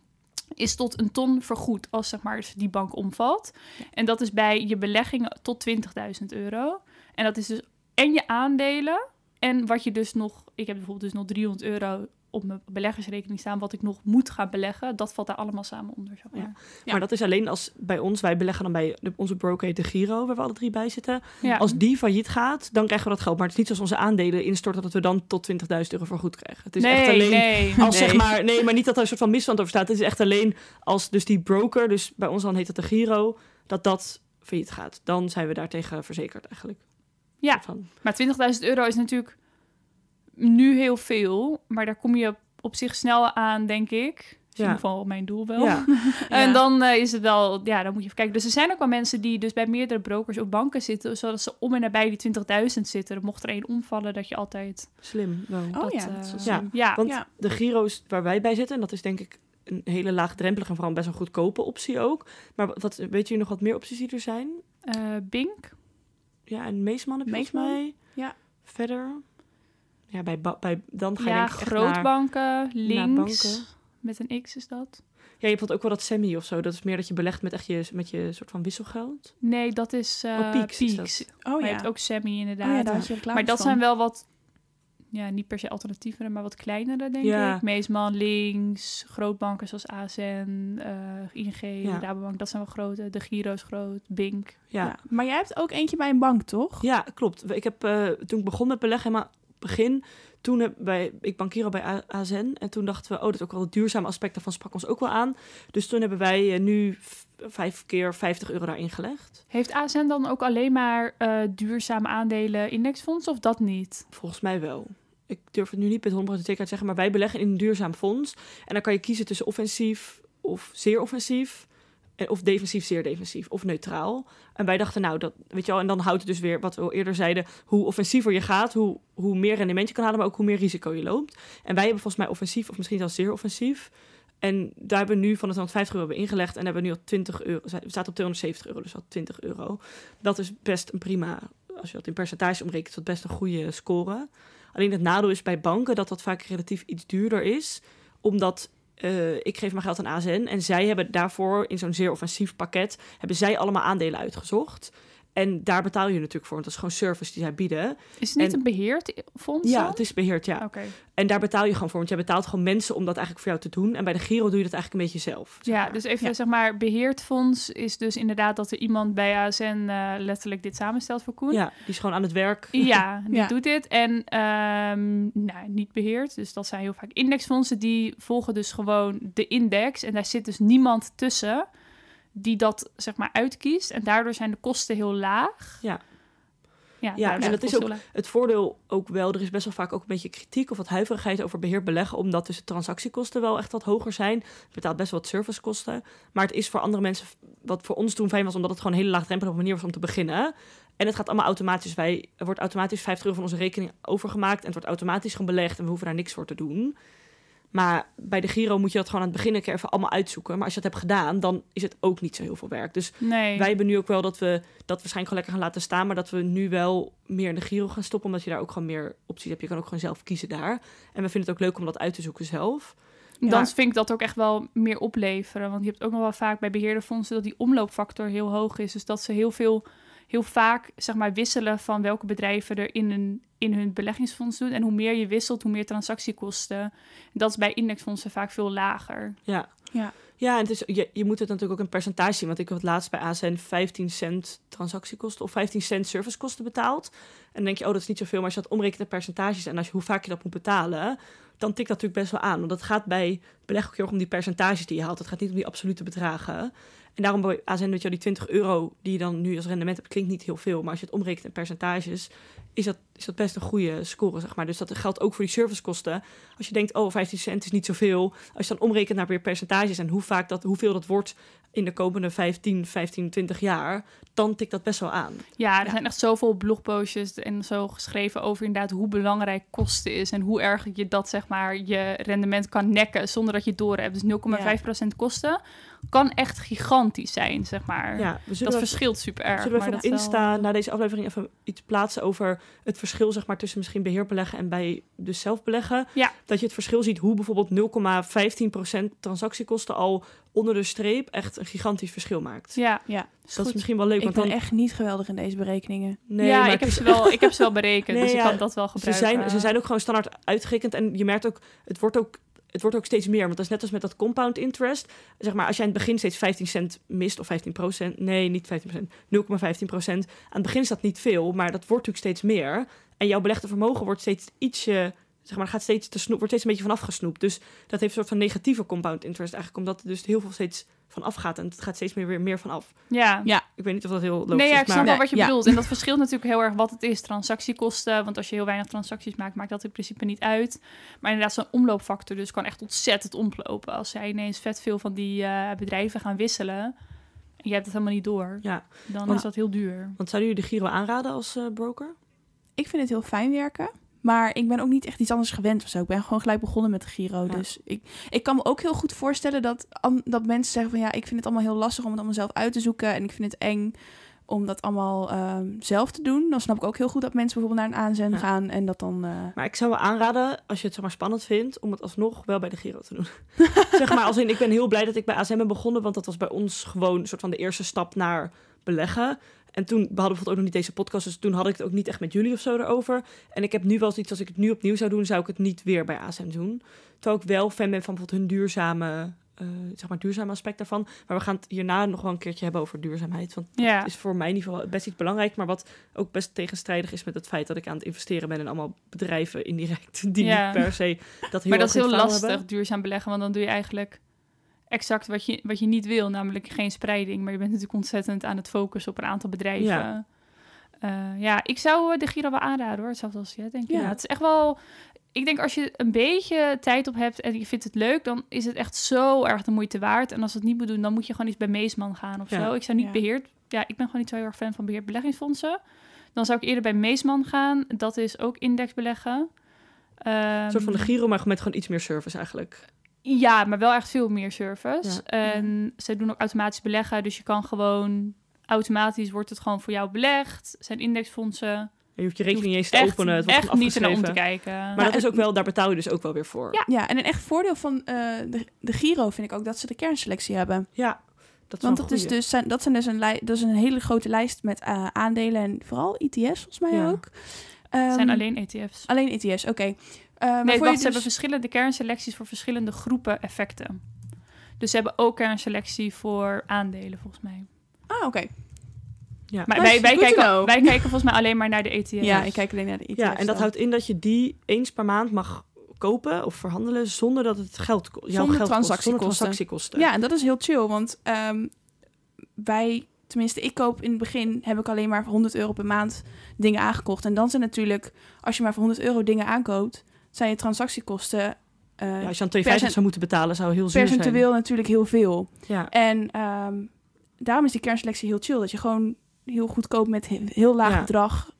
Is tot een ton vergoed als zeg maar die bank omvalt. En dat is bij je beleggingen tot 20.000 euro. En dat is dus en je aandelen en wat je dus nog... Ik heb bijvoorbeeld dus nog 300 euro op mijn beleggersrekening staan... wat ik nog moet gaan beleggen. Dat valt daar allemaal samen onder, zeg maar. Ja. Maar dat is alleen als bij ons, wij beleggen dan bij de, onze broker heet de Giro, waar we alle drie bij zitten. Ja. Als die failliet gaat, dan krijgen we dat geld. Maar het is niet zoals onze aandelen instorten dat we dan tot 20.000 euro voor goed krijgen. Het is nee, echt alleen nee. als Nee. zeg maar, nee, maar niet dat er een soort van misstand over staat. Het is echt alleen als dus die broker, dus bij ons dan heet dat de Giro, dat dat failliet gaat. Dan zijn we daartegen verzekerd eigenlijk. Ja. Van, Maar 20.000 euro is natuurlijk nu heel veel. Maar daar kom je op, op zich snel aan, denk ik. Is in ieder geval mijn doel wel. ja. En Ja. dan eh, is het wel, ja, dan moet je even kijken. Dus er zijn ook wel mensen die dus bij meerdere brokers of banken zitten, zodat ze om en nabij die 20.000 zitten. Mocht er één omvallen, dat je altijd. Slim wel. Oh dat, ja, eh, dat is wel ja. slim. Ja, Want Ja. de Giro's waar wij bij zitten, en dat is denk ik een hele laagdrempelige en vooral best een goedkope optie ook. Maar wat, weet je nog wat meer opties die er zijn? eh, Bink. Ja, en Meesman heb je volgens mij. Ja. Verder. Ja, bij, bij dan ga je Ja, denk ik echt naar... grootbanken, links. banken. Met een X is dat? Ja, je hebt ook wel dat semi of zo. Dat is meer dat je belegt met echt je, met je soort van wisselgeld. Nee, dat is eh Oh, Peaks is Peaks. Oh Maar je ja. hebt ook Semi inderdaad. oh ja, daar had je reclames maar dat van. zijn wel wat, ja, niet per se alternatievere, maar wat kleinere, denk Ja. ik. Meesman, links, grootbanken zoals ASN, eh ING, Ja. Rabobank, dat zijn wel grote. De Giro is groot, Bink. Ja, Ja. ja. Maar jij hebt ook eentje bij een bank, toch? klopt. Ik heb eh, toen ik begon met beleggen, maar begin, toen heb bij, ik bankier al bij A- ASN. En toen dachten we, oh, dat ook wel het duurzame aspect daarvan sprak ons ook wel aan. Dus toen hebben wij eh, nu vijf keer 50 euro daarin gelegd. Heeft ASN dan ook alleen maar eh, duurzame aandelen indexfonds of dat niet? Volgens mij wel. Ik durf het nu niet met 100% zekerheid te zeggen, maar wij beleggen in een duurzaam fonds. En dan kan je kiezen tussen offensief of zeer offensief. En of defensief, zeer defensief of neutraal. En wij dachten, nou, dat weet je wel. En dan houdt het dus weer wat we al eerder zeiden: hoe offensiever je gaat, hoe, hoe meer rendement je kan halen, maar ook hoe meer risico je loopt. En wij hebben volgens mij offensief, of misschien zelfs zeer offensief. En daar hebben we nu van de 250 euro ingelegd. En hebben we nu al 20 euro. We staat op 270 euro, dus al 20 euro. Dat is best een prima. Als je dat in percentage omrekent, is dat best een goede score. Alleen het nadeel is bij banken dat dat vaak relatief iets duurder is. Omdat eh, ik geef mijn geld aan ASN. En zij hebben daarvoor in zo'n zeer offensief pakket... hebben zij allemaal aandelen uitgezocht. En daar betaal je natuurlijk voor. Want dat is gewoon service die zij bieden. Is het niet En- een beheerd fonds? Ja, dan? het is beheerd, ja. Oké. En daar betaal je gewoon voor. Want jij betaalt gewoon mensen om dat eigenlijk voor jou te doen. En bij de Giro doe je dat eigenlijk een beetje zelf. zeg Ja, dus even Ja. zeg maar, beheerd fonds is dus inderdaad dat er iemand bij ASN eh, letterlijk dit samenstelt voor Koen. Ja, die is gewoon aan het werk. Ja, die Ja. doet dit. En ehm, nou, niet beheerd. Dus dat zijn heel vaak indexfondsen. Die volgen dus gewoon de index. En daar zit dus niemand tussen die dat zeg maar uitkiest. En daardoor zijn de kosten heel laag. Ja. Ja, en dat is ook-. Het voordeel ook wel, er is best wel vaak ook een beetje kritiek of wat huiverigheid over beheer beleggen, omdat dus de transactiekosten wel echt wat hoger zijn. Je betaalt best wel wat servicekosten. Maar het is voor andere mensen, wat voor ons toen fijn was, omdat het gewoon een hele laagdrempelige manier was om te beginnen. En het gaat allemaal automatisch. Wij, er wordt automatisch 50 euro van onze rekening overgemaakt en het wordt automatisch gewoon belegd en we hoeven daar niks voor te doen. Maar bij de Giro moet je dat gewoon aan het begin een keer even allemaal uitzoeken. Maar als je dat hebt gedaan, dan is het ook niet zo heel veel werk. Dus Nee. wij hebben nu ook wel dat we dat waarschijnlijk gewoon lekker gaan laten staan, maar dat we nu wel meer in de Giro gaan stoppen, omdat je daar ook gewoon meer opties hebt. Je kan ook gewoon zelf kiezen daar. En we vinden het ook leuk om dat uit te zoeken zelf. Dan vind ik dat ook echt wel meer opleveren. Want je hebt ook nog wel vaak bij beheerderfondsen dat die omloopfactor heel hoog is. Dus dat ze heel veel, heel vaak zeg maar wisselen van welke bedrijven er in hun, in hun beleggingsfonds doen. En hoe meer je wisselt, hoe meer transactiekosten. Dat is bij indexfondsen vaak veel lager. Ja. Ja. Ja, en het is, je, je moet het natuurlijk ook in percentage zien. Want ik het laatst bij ASN 15 cent transactiekosten of 15 cent servicekosten betaald. En dan denk je, oh, dat is niet zoveel. Maar als je dat omrekent in percentages en als je, hoe vaak je dat moet betalen, dan tikt dat natuurlijk best wel aan. Want dat gaat bij beleg ook heel erg om die percentages die je haalt. Het gaat niet om die absolute bedragen. En daarom bij ASN, weet je die 20 euro die je dan nu als rendement hebt, klinkt niet heel veel. Maar als je het omrekent in percentages, is dat, is dat best een goede score, zeg maar. Dus dat geldt ook voor die servicekosten. Als je denkt, oh, 15 cent is niet zoveel. Als je dan omrekent naar weer percentages en hoe vaak dat, hoeveel dat wordt in de komende 15, 15, 20 jaar, dan tikt dat best wel aan. Ja, er Ja. zijn echt zoveel blogpostjes en zo geschreven over inderdaad hoe belangrijk kosten is. En hoe erg je dat zeg maar je rendement kan nekken zonder dat je het door hebt. Dus 0,5% kosten kan echt gigantisch zijn, zeg maar. Ja, we zullen dat wel- verschilt super erg. Zullen we maar even dat Insta wel- na deze aflevering even iets plaatsen over het verschil zeg maar, tussen misschien beheerbeleggen en bij dus zelf beleggen? Ja. Dat je het verschil ziet hoe bijvoorbeeld 0,15% transactiekosten al onder de streep echt een gigantisch verschil maakt. Ja, Ja, Dus dat is misschien wel leuk. ik Want ben dan, echt niet geweldig in deze berekeningen. nee, ja maar ik, heb ze wel, ik heb ze wel berekend, Nee, dus ik ja, kan dat wel ze, gebruiken. zijn, ze zijn ook gewoon standaard uitgerekend. En je merkt ook, het wordt ook, het wordt ook steeds meer. Want dat is net als met dat compound interest. Zeg maar, als jij in het begin steeds 15 cent mist, of 15 procent. Nee, niet 15 procent, 0,15 procent. Aan het begin is dat niet veel, maar dat wordt natuurlijk steeds meer. En jouw belegde vermogen wordt steeds ietsje... Zeg maar, gaat steeds te snoep, wordt steeds een beetje vanaf gesnoept. Dus dat heeft een soort van negatieve compound interest eigenlijk. Omdat er dus heel veel steeds van afgaat. En het gaat steeds meer, weer meer van af. Ja. Ja. Ik weet niet of dat heel logisch Nee, ja, is, ik snap maar... wel wat je Ja. bedoelt. En dat verschilt natuurlijk heel erg wat het is. Transactiekosten, want als je heel weinig transacties maakt, maakt dat in principe niet uit. Maar inderdaad, zo'n omloopfactor dus kan echt ontzettend omlopen. Als zij ineens vet veel van die eh, bedrijven gaan wisselen, en je hebt het helemaal niet door, Ja, dan Want- is dat heel duur. want zouden jullie de Giro aanraden als eh, broker? Ik vind het heel fijn werken. Maar ik ben ook niet echt iets anders gewend of zo. Ik ben gewoon gelijk begonnen met de Giro. Ja. Dus ik, ik kan me ook heel goed voorstellen dat, dat mensen zeggen van ja, ik vind het allemaal heel lastig om het allemaal zelf uit te zoeken. En ik vind het eng om dat allemaal ehm, zelf te doen. Dan snap ik ook heel goed dat mensen bijvoorbeeld naar een aanzend Ja. gaan en dat dan. eh, Maar ik zou wel aanraden, als je het zeg maar spannend vindt, om het alsnog wel bij de Giro te doen. zeg maar, als in, ik ben heel blij dat ik bij ASM ben begonnen, want dat was bij ons gewoon een soort van de eerste stap naar beleggen. En toen, we hadden bijvoorbeeld ook nog niet deze podcast, dus toen had ik het ook niet echt met jullie of zo erover. En ik heb nu wel zoiets, als ik het nu opnieuw zou doen, zou ik het niet weer bij ASM doen. Terwijl ik wel fan ben van bijvoorbeeld hun duurzame, eh, zeg maar duurzame aspect daarvan. Maar we gaan het hierna nog wel een keertje hebben over duurzaamheid, want Ja, het is voor mij in ieder geval best iets belangrijk, maar wat ook best tegenstrijdig is met het feit dat ik aan het investeren ben in allemaal bedrijven indirect die Ja. niet per se dat heel maar dat is heel lastig, hebben. duurzaam beleggen. Want dan doe je eigenlijk exact wat je, wat je niet wil. Namelijk geen spreiding. Maar je bent natuurlijk ontzettend aan het focussen op een aantal bedrijven. Ja. Ja, ja ik zou eh, de Giro wel aanraden hoor. Hetzelfde als jij, denk ik. Ja. Ja. het is echt wel... Ik denk als je een beetje tijd op hebt en je vindt het leuk, dan is het echt zo erg de moeite waard. En als het niet moet doen, dan moet je gewoon iets bij Meesman gaan of Ja. zo. Ik zou niet Ja. beheerd... Ja, ik ben gewoon niet zo heel erg fan van beheerd beleggingsfondsen. Dan zou ik eerder bij Meesman gaan. Dat is ook indexbeleggen. Een soort van de Ehm, Giro, maar met gewoon iets meer service eigenlijk. Ja, maar wel echt veel meer service. Ja. En ze doen ook automatisch beleggen. Dus je kan gewoon automatisch wordt het gewoon voor jou belegd. Zijn indexfondsen. Je hoeft je rekening niet eens te Echt, openen, het wordt echt niet naar om te kijken. Maar dat is ook wel, daar betaal je dus ook wel weer voor. Ja. ja, en een echt voordeel van eh, de, de Giro vind ik ook dat ze de kernselectie hebben. Ja, dat is Want dat is, dus, zijn, dat zijn dus een, dat is een hele grote lijst met eh, aandelen en vooral ETF's volgens mij Ja. ook. Het Ehm, zijn alleen ETF's. alleen ETF's, oké. Waarvoor Nee, wacht, dus- ze hebben verschillende kernselecties voor verschillende groepen effecten. Dus ze hebben ook kernselectie voor aandelen, volgens mij. Ah, oké. Ja. Maar wij, wij, kijken, wij kijken volgens mij alleen maar naar de ETF's. Ja, ik kijk alleen naar de ETF's. ja, en dat dan. houdt in dat je die eens per maand mag kopen of verhandelen zonder dat het geld kost. Jouw Zonder geld kost, zonder transactiekosten. transactiekosten. Ja, en dat is heel chill, want ehm, wij tenminste, ik koop in het begin, heb ik alleen maar voor 100 euro per maand dingen aangekocht. En dan zijn natuurlijk, als je maar voor 100 euro dingen aankoopt, zijn je transactiekosten eh, Ja, als je dan 2,50 zou moeten betalen, zou heel zuur zijn. percentueel natuurlijk heel veel. Ja. En ehm, daarom is die kernselectie heel chill. Dat je gewoon heel goedkoop met he- heel laag Ja. bedrag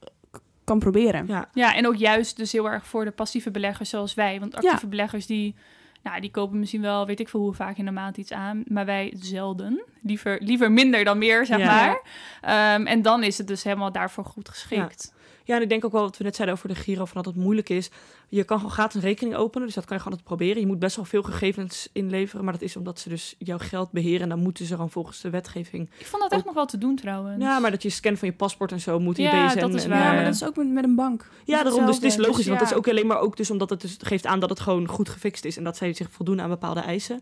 kan proberen. Ja. Ja, en ook juist dus heel erg voor de passieve beleggers zoals wij. Want actieve beleggers die, nou, die kopen misschien wel, weet ik veel hoe vaak in de maand iets aan. Maar wij zelden. Liever, liever minder dan meer, zeg Ja. maar. Ehm, en dan is het dus helemaal daarvoor goed geschikt. Ja, en ik denk ook wel wat we net zeiden over de Giro, van dat het moeilijk is. Je kan gewoon gratis een rekening openen, dus dat kan je gewoon altijd proberen. Je moet best wel veel gegevens inleveren, maar dat is omdat ze dus jouw geld beheren. En dan moeten ze gewoon volgens de wetgeving. Ik vond dat echt nog wel te doen trouwens. Ja, maar dat je scan van je paspoort en zo moet in Ja, je BSN. dat is en, waar. Ja, eh, maar dat is ook met, met een bank. Ja, daarom. Dus het is logisch. Dus want ja. dat is ook alleen maar ook dus omdat het dus geeft aan dat het gewoon goed gefixt is. En dat zij zich voldoen aan bepaalde eisen.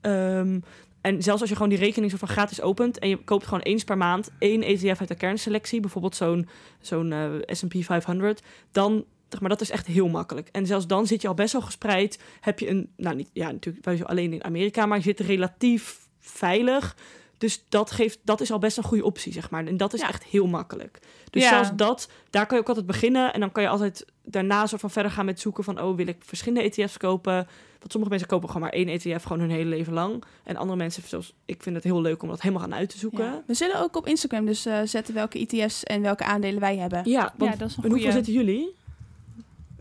Ehm, en zelfs als je gewoon die rekening zo van gratis opent. En je koopt gewoon eens per maand één ETF uit de kernselectie. Bijvoorbeeld zo'n zo'n eh, S&P 500. Dan, zeg maar dat is echt heel makkelijk. En zelfs dan zit je al best wel gespreid. Heb je een, nou niet, ja natuurlijk wij alleen in Amerika. Maar je zit relatief veilig. Dus dat, geeft, dat is al best een goede optie, zeg maar. En dat is Ja. echt heel makkelijk. Dus Ja. zelfs dat, daar kan je ook altijd beginnen. En dan kan je altijd daarna soort van verder gaan met zoeken van... oh, wil ik verschillende ETF's kopen? Want sommige mensen kopen gewoon maar één ETF gewoon hun hele leven lang. En andere mensen, zoals ik vind het heel leuk om dat helemaal gaan uit te zoeken. Ja. Ja, We zullen ook op Instagram dus eh, zetten welke ETF's en welke aandelen wij hebben. want Ja, dat is een in hoeveel zitten jullie?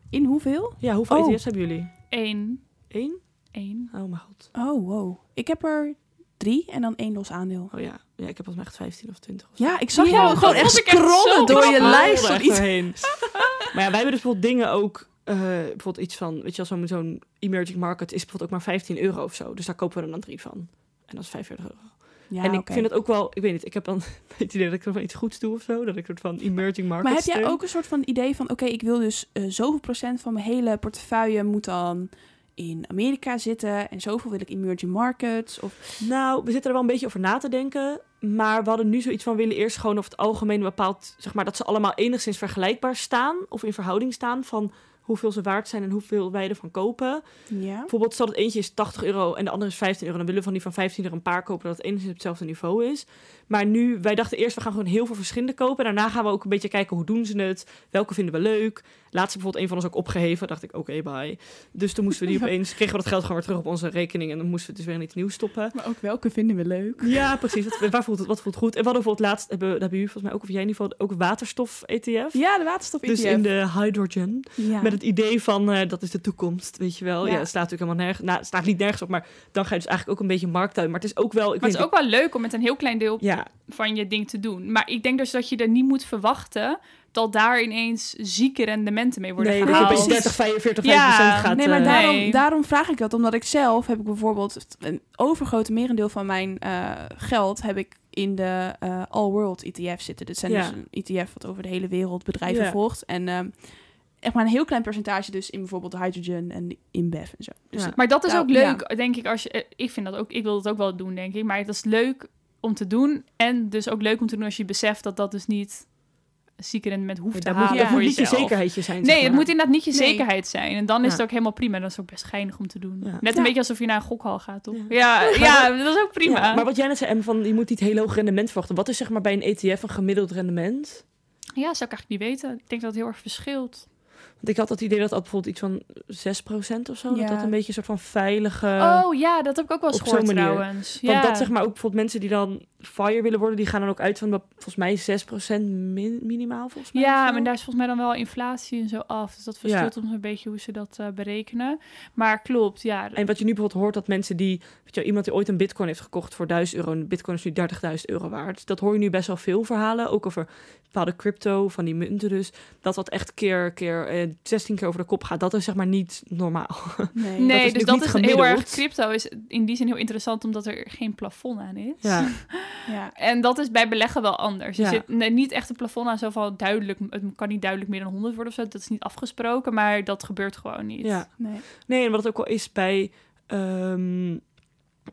In hoeveel? Ja, hoeveel Oh. ETF's hebben jullie? Eén. Eén? Eén. Oh mijn god. Oh, wow. Ik heb er drie en dan één los aandeel. Oh ja. ja, ik heb volgens mij echt 15 of 20 of zo. Ja, ik zag Ja, jou gewoon echt scrollen door je lijst er echt iets. maar ja, wij hebben dus bijvoorbeeld dingen ook... eh, bijvoorbeeld iets van, weet je wel, zo'n zo'n emerging market is bijvoorbeeld ook maar 15 euro of zo. Dus daar kopen we er dan drie van. En dat is 45 euro. Ja, en ik vind het ook wel, ik weet niet, ik heb dan het idee dat ik soort van iets goeds doe of zo. Dat ik soort van emerging market Maar heb jij ook een soort van idee van... oké, ik wil dus eh, zoveel procent van mijn hele portefeuille moet dan in Amerika zitten... en zoveel wil ik emerging markets? Of... Nou, we zitten er wel een beetje over na te denken. Maar we hadden nu zoiets van willen eerst gewoon over het algemeen bepaald, zeg maar, dat ze allemaal enigszins vergelijkbaar staan. Of in verhouding staan van hoeveel ze waard zijn en hoeveel wij ervan kopen. Ja. Bijvoorbeeld, stel dat eentje is 80 euro en de andere is 15 euro. Dan willen we van die van 15 er een paar kopen dat het enigszins op hetzelfde niveau is. Maar nu, wij dachten eerst, we gaan gewoon heel veel verschillende kopen. Daarna gaan we ook een beetje kijken, hoe doen ze het? Welke vinden we leuk? Laatst bijvoorbeeld een van ons ook opgeheven. dacht ik, oké, bye. Dus toen moesten we die opeens, kregen we dat geld gewoon weer terug op onze rekening. En dan moesten we het dus weer in iets nieuws stoppen. Maar ook welke vinden we leuk? Ja, precies. Wat, waar voelt het, wat voelt goed? En we hadden bijvoorbeeld laatst, hebben, dat hebben jullie volgens mij ook, of jij in ieder geval, ook waterstof-ETF. Ja, de waterstof Dus in de hydrogen. ja. Met het idee van, eh, dat is de toekomst, weet je wel. Ja, Ja. het slaat natuurlijk helemaal nergens, nou, het slaat niet nergens op, maar dan ga je dus eigenlijk ook een beetje markt uit. Maar het is ook wel, ik Maar het is ook wel leuk om met een heel klein deel Ja, van je ding te doen. Maar ik denk dus dat je er niet moet verwachten dat daar ineens zieke rendementen mee worden nee, dat je gehaald. opeens 30, 45, Ja, 50 procent gaat. Nee, maar eh, daarom, Nee. daarom vraag ik dat. Omdat ik zelf heb ik bijvoorbeeld een overgrote merendeel van mijn eh, geld heb ik in de eh, All World ETF zitten. Dit zijn Ja. dus een ETF wat over de hele wereld bedrijven Ja. volgt. En ehm, echt maar een heel klein percentage dus in bijvoorbeeld hydrogen en InBev en zo. Dus Ja. Maar dat is ook leuk, denk ik. Als je, ik vind dat ook. Ik wil dat ook wel doen, denk ik. Maar dat is leuk om te doen. En dus ook leuk om te doen als je beseft dat dat dus niet een zieke rendement hoeft te halen moet, ja. dat voor moet niet je zekerheidje zijn. Nee, zeg het moet inderdaad niet je zekerheid zijn. En dan is Ja. het ook helemaal prima. Dat is ook best geinig om te doen. Net een beetje alsof je naar een gokhal gaat, toch? Ja. Ja, dat is ook prima. Maar wat jij net zei, Em, van je moet niet heel hoog rendement verwachten. Wat is zeg maar bij een ETF een gemiddeld rendement? Ja, zou ik eigenlijk niet weten. Ik denk dat het heel erg verschilt. Ik had het idee dat dat bijvoorbeeld iets van 6% of zo, dat Ja. dat een beetje een soort van veilige... oh ja, dat heb ik ook wel eens gehoord trouwens. Want dat zeg maar ook bijvoorbeeld mensen die dan fire willen worden, die gaan dan ook uit van volgens mij 6% min, minimaal volgens mij. Ja, maar daar is volgens mij dan wel inflatie en zo af. Dus dat verschilt soms een beetje hoe ze dat eh, berekenen. Maar klopt, ja. En wat je nu bijvoorbeeld hoort, dat mensen die, weet je, iemand die ooit een bitcoin heeft gekocht voor 1000 euro, en bitcoin is nu 30.000 euro waard. Dat hoor je nu best wel veel verhalen, ook over bepaalde crypto, van die munten dus. Dat dat echt keer, keer eh, 16 keer over de kop gaat. Dat is zeg maar niet normaal. nee. Dus dat is heel erg. Crypto is in die zin heel interessant omdat er geen plafond aan is. Ja, Ja. En dat is bij beleggen wel anders. Er Ja. zit nee, niet echt een plafond aan, zo van duidelijk, het kan niet duidelijk meer dan 100 worden of zo. Dat is niet afgesproken, maar dat gebeurt gewoon niet. ja. Nee. Nee, en wat het ook wel is bij, ehm,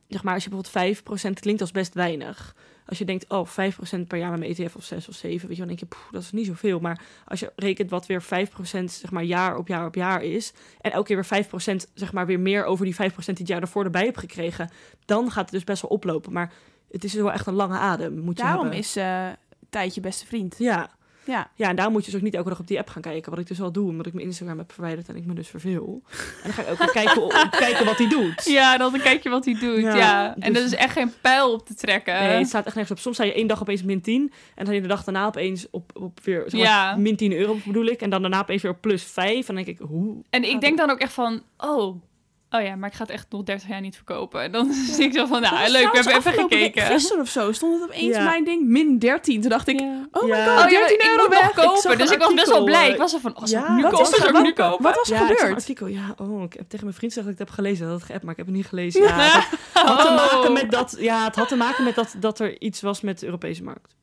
zeg maar, als je bijvoorbeeld 5% klinkt als best weinig. Als je denkt, oh, 5% per jaar met mijn ETF of 6 of 7, weet je, dan denk je, poeh, dat is niet zoveel. Maar als je rekent wat weer 5% zeg maar jaar op jaar op jaar is, en elke keer weer 5% zeg maar weer meer over die 5% die het jaar daarvoor erbij hebt gekregen, dan gaat het dus best wel oplopen. Maar het is wel echt een lange adem, moet je Daarom hebben. is eh Tijd je beste vriend. Ja. Ja. ja, en daarom moet je dus ook niet elke dag op die app gaan kijken. Wat ik dus wel doe, omdat ik mijn Instagram heb verwijderd en ik me dus verveel. En dan ga ik ook weer kijken, kijken wat hij doet. Ja, dan kijk je wat hij doet. Ja, Ja, En dus- er is echt geen pijl op te trekken. Nee, het staat echt nergens op. Soms sta je één dag opeens min 10. En dan sta je de dag daarna opeens op, op weer zeg maar, Ja. min 10 euro bedoel ik. En dan daarna opeens weer op plus 5. En dan denk ik, hoe? En ik denk dan ook echt van, oh, oh ja, maar ik ga het echt nog 30 jaar niet verkopen. En dan zie ik zo van, nou, leuk, we hebben even gekeken. Gisteren of zo stond het opeens Ja. mijn ding min 13. Toen dacht ik, Ja. oh my god, Oh ja, 13 ik euro weg. nog kopen. zag dus ik was best wel blij. Ik was er van, oh, ja, ik nu wat kopen? er dan? nu kopen? Wat was er een gebeurd? artikel. Ja, oh, ik heb tegen mijn vriend gezegd dat ik het heb gelezen. Dat had geappt, maar ik heb het niet gelezen. Ja, had te Oh. maken met dat, ja, het had te maken met dat, dat er iets was met de Europese markt.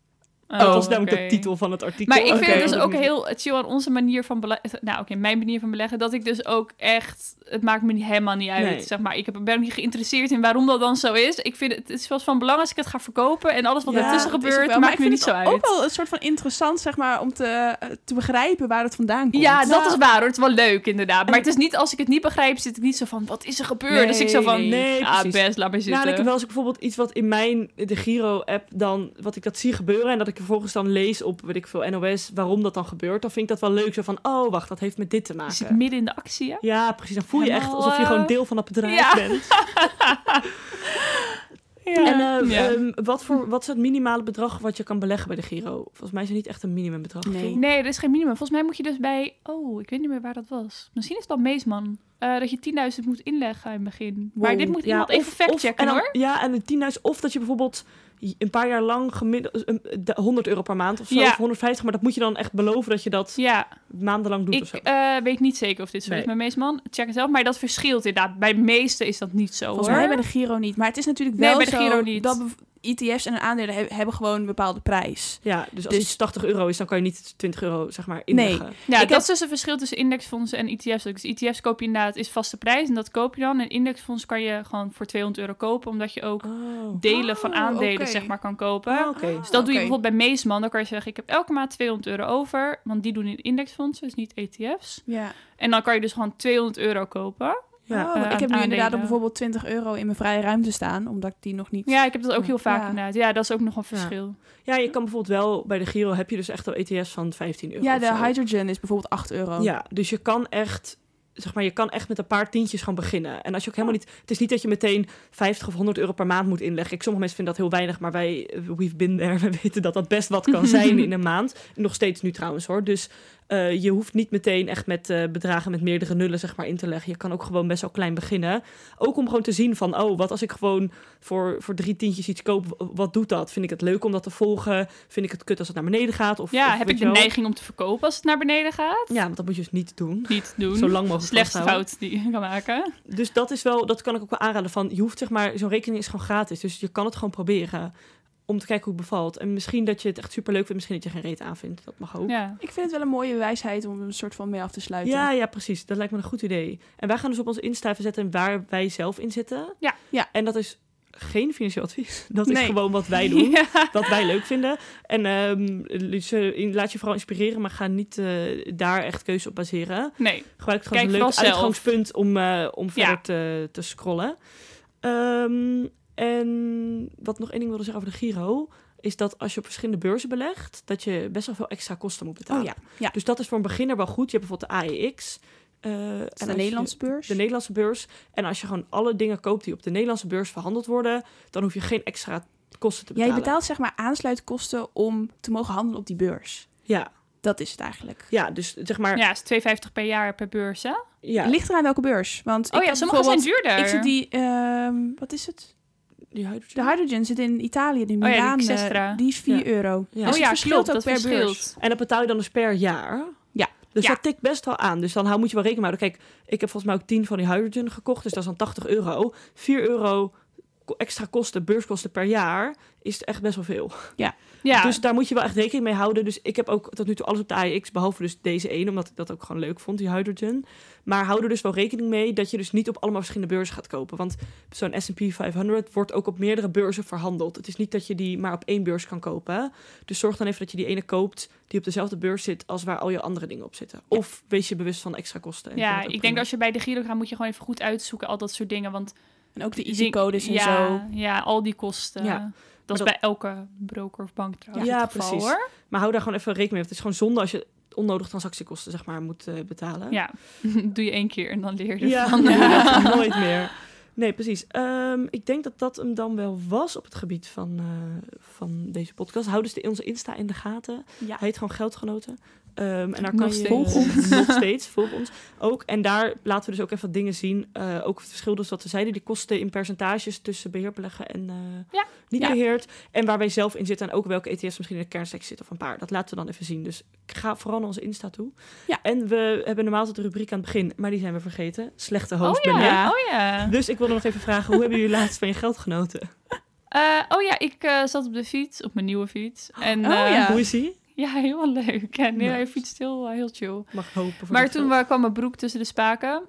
Oh, dat was namelijk de titel van het artikel. Maar ik vind het dus ook heel chill aan onze manier van beleggen. Nou, oké, mijn manier van beleggen. Dat ik dus ook echt. Het maakt me helemaal niet uit. Nee. Zeg maar, ik ben ook niet geïnteresseerd in waarom dat dan zo is. Ik vind het, het is wel van belang als ik het ga verkopen. En alles wat Ja, ertussen gebeurt, wel, maar maakt ik me vind niet zo het uit. ook wel een soort van interessant, zeg maar, om te, eh, te begrijpen waar het vandaan komt. Ja, dat Nou, is waar hoor. Het is wel leuk inderdaad. Maar het is niet, als ik het niet begrijp, zit ik niet zo van, wat is er gebeurd? dus ik zo van, Nee, ah, precies. best, laat maar zitten. Nou, ik heb wel eens bijvoorbeeld iets wat in mijn, de Giro-app dan, wat ik dat zie gebeuren en dat ik vervolgens dan lees op, weet ik veel, NOS, waarom dat dan gebeurt, dan vind ik dat wel leuk. Zo van, oh, wacht, dat heeft met dit te Je zit maken. midden in de actie, hè? Ja, precies. Dan voel je echt alsof je gewoon deel van dat bedrijf ja. bent. Ja. En eh, Ja. ehm, wat, voor, wat is het minimale bedrag wat je kan beleggen bij de Giro? Volgens mij is het niet echt een minimumbedrag. Nee. Nee, er is geen minimum. Volgens mij moet je dus bij... Oh, ik weet niet meer waar dat was. Misschien is het dan Meesman. Eh, dat je 10.000 moet inleggen in het begin. Maar dit moet Ja, iemand of- even factchecken, dan- hoor. Ja, en de 10.000. Of dat je bijvoorbeeld een paar jaar lang gemiddeld een- de 100 euro per maand of zo, Ja. of 150, maar dat moet je dan echt beloven dat je dat Ja, maandenlang doet of zo. ik eh, weet niet zeker of dit zo Nee. is bij Meesman. Check het zelf. Maar dat verschilt inderdaad. Bij de meeste is dat niet zo, Volgens hoor. mij bij de Giro niet. Maar het is natuurlijk Nee, wel bij de zo Giro niet. dat ETF's en aandelen he- hebben gewoon een bepaalde prijs. Ja, dus als Dus- iets 80 euro is, dan kan je niet 20 euro zeg maar inleggen. Ja, Ik dat heb- is dus het verschil tussen indexfondsen en ETF's. Dus ETF's koop je inderdaad, is vaste prijs en dat koop je dan. En indexfonds kan je gewoon voor 200 euro kopen, omdat je ook Oh. delen van Oh, aandelen, zeg maar, kan kopen. Oké. Dus dat doe je bijvoorbeeld bij Meesman. Dan kan je zeggen, ik heb elke maand 200 euro over. Want die doen in indexfondsen, dus niet ETF's. Ja. En dan kan je dus gewoon 200 euro kopen. Ja. Oh, eh, ik heb nu inderdaad ook bijvoorbeeld 20 euro in mijn vrije ruimte staan, omdat ik die nog niet... Ja, ik heb dat ook heel vaak Ja. inderdaad. Ja, dat is ook nog een verschil. ja, je kan bijvoorbeeld wel, bij de Giro heb je dus echt al ETF's van 15 euro. Ja, de hydrogen is bijvoorbeeld 8 euro. Ja, dus je kan echt, zeg maar, je kan echt met een paar tientjes gaan beginnen. En als je ook helemaal niet, het is niet dat je meteen 50 of 100 euro per maand moet inleggen. Ik, sommige mensen vinden dat heel weinig, maar wij, eh, we've been there, we weten dat dat best wat kan zijn in een maand. Nog steeds nu trouwens hoor. Dus eh, je hoeft niet meteen echt met eh, bedragen met meerdere nullen zeg maar in te leggen. Je kan ook gewoon best wel klein beginnen. Ook om gewoon te zien van, oh, wat als ik gewoon voor, voor drie tientjes iets koop, wat doet dat? Vind ik het leuk om dat te volgen? Vind ik het kut als het naar beneden gaat? Of, Ja, of heb ik de wel? neiging om te verkopen als het naar beneden gaat? Ja, want dat moet je dus niet doen. Niet doen. Zo lang mogelijk Slechtste fout die je kan maken. Dus dat is wel, dat kan ik ook wel aanraden. Van, je hoeft zeg maar, zo'n rekening is gewoon gratis. Dus je kan het gewoon proberen om te kijken hoe het bevalt. En misschien dat je het echt super leuk vindt, misschien dat je geen reet aan vindt. Dat mag ook. Ja. Ja. Ik vind het wel een mooie wijsheid om een soort van mee af te sluiten. Ja, precies. Dat lijkt me een goed idee. En wij gaan dus op onze Insta zetten waar wij zelf in zitten. Ja. Ja. En dat is geen financieel advies. Dat is gewoon wat wij doen. Ja. Wat wij leuk vinden. En eh, laat je vooral inspireren, maar ga niet eh, daar echt keuze op baseren. Nee. Gebruik het gewoon Kijk als een leuk zelf. uitgangspunt om, eh, om Ja. verder te, te scrollen. Ehm, en wat nog één ding wilde zeggen over de Giro... is dat als je op verschillende beurzen belegt... dat je best wel veel extra kosten moet betalen. Oh ja, ja. Dus dat is voor een beginner wel goed. Je hebt bijvoorbeeld de AEX. eh, en de je- Nederlandse beurs. de Nederlandse beurs. En als je gewoon alle dingen koopt die op de Nederlandse beurs verhandeld worden... dan hoef je geen extra kosten te Ja, betalen. je betaalt zeg maar aansluitkosten om te mogen handelen op die beurs. Ja, Dat is het eigenlijk. ja, dus zeg maar... Ja, is 2,50 per jaar per beurs, hè? Ja, ligt eraan welke beurs. Want Oh ik ja, sommige zijn duurder. Ik zit die, ehm, wat is het? Die hydrogen. De hydrogen zit in Italië, de Oh ja, die Milaan. eh, die is 4 Ja. euro. Ja. Dus oh ja, het verschilt klopt, ook dat per verschilt. beurs. En dat betaal je dan dus per jaar. Ja. Dus Ja. dat tikt best wel aan. Dus dan hou, moet je wel rekening mee houden. Kijk, ik heb volgens mij ook 10 van die hydrogen gekocht. Dus dat is dan 80 euro. 4 euro extra kosten, beurskosten per jaar, is echt best wel veel. Ja, Dus daar moet je wel echt rekening mee houden. Dus ik heb ook tot nu toe alles op de AEX, behalve dus deze één, omdat ik dat ook gewoon leuk vond, die hydrogen. Maar hou er dus wel rekening mee dat je dus niet op allemaal verschillende beurzen gaat kopen. Want zo'n S&P 500 wordt ook op meerdere beurzen verhandeld. Het is niet dat je die maar op één beurs kan kopen. Dus zorg dan even dat je die ene koopt die op dezelfde beurs zit als waar al je andere dingen op zitten. Of wees je bewust van extra kosten. En ja ik denk prima. als je bij de Giro gaat, moet je gewoon even goed uitzoeken, al dat soort dingen. Want En ook de die- easy codes en ja, zo. Ja, al die kosten. Ja. Dat is dat- bij elke broker of bank trouwens Ja, geval, precies. hoor. Maar hou daar gewoon even rekening mee. Het is gewoon zonde als je onnodig transactiekosten zeg maar, moet eh, betalen. Ja, doe je één keer en dan leer je Ja, inderdaad, nooit meer. Nee, precies. Ehm, ik denk dat dat hem dan wel was op het gebied van, eh, van deze podcast. Hou dus de, onze Insta in de gaten. Ja. Hij heet gewoon Geldgenoten. Ehm, en daar kan je. Volg ons. nog steeds volg ons ook. En daar laten we dus ook even wat dingen zien. Eh, ook het verschil dus wat we zeiden, die kosten in percentages tussen beheerbeleggen en eh, Ja. niet Ja. beheerd. En waar wij zelf in zitten en ook welke ETF's misschien in de kernsectie zitten of een paar. Dat laten we dan even zien. Dus ik ga vooral naar onze Insta toe. Ja. En we hebben normaal altijd de rubriek aan het begin, maar die zijn we vergeten. Slechte host Oh ja, oh ja. Dus ik wilde nog even vragen, hoe hebben jullie laatst van je geld genoten? Eh, oh ja, ik zat op de fiets, op mijn nieuwe fiets. En, Oh ja. Hoe is die? Ja, heel leuk. En nee, hij fietst heel, eh, heel chill. Mag hopen. voor Maar toen kwam mijn broek tussen de spaken.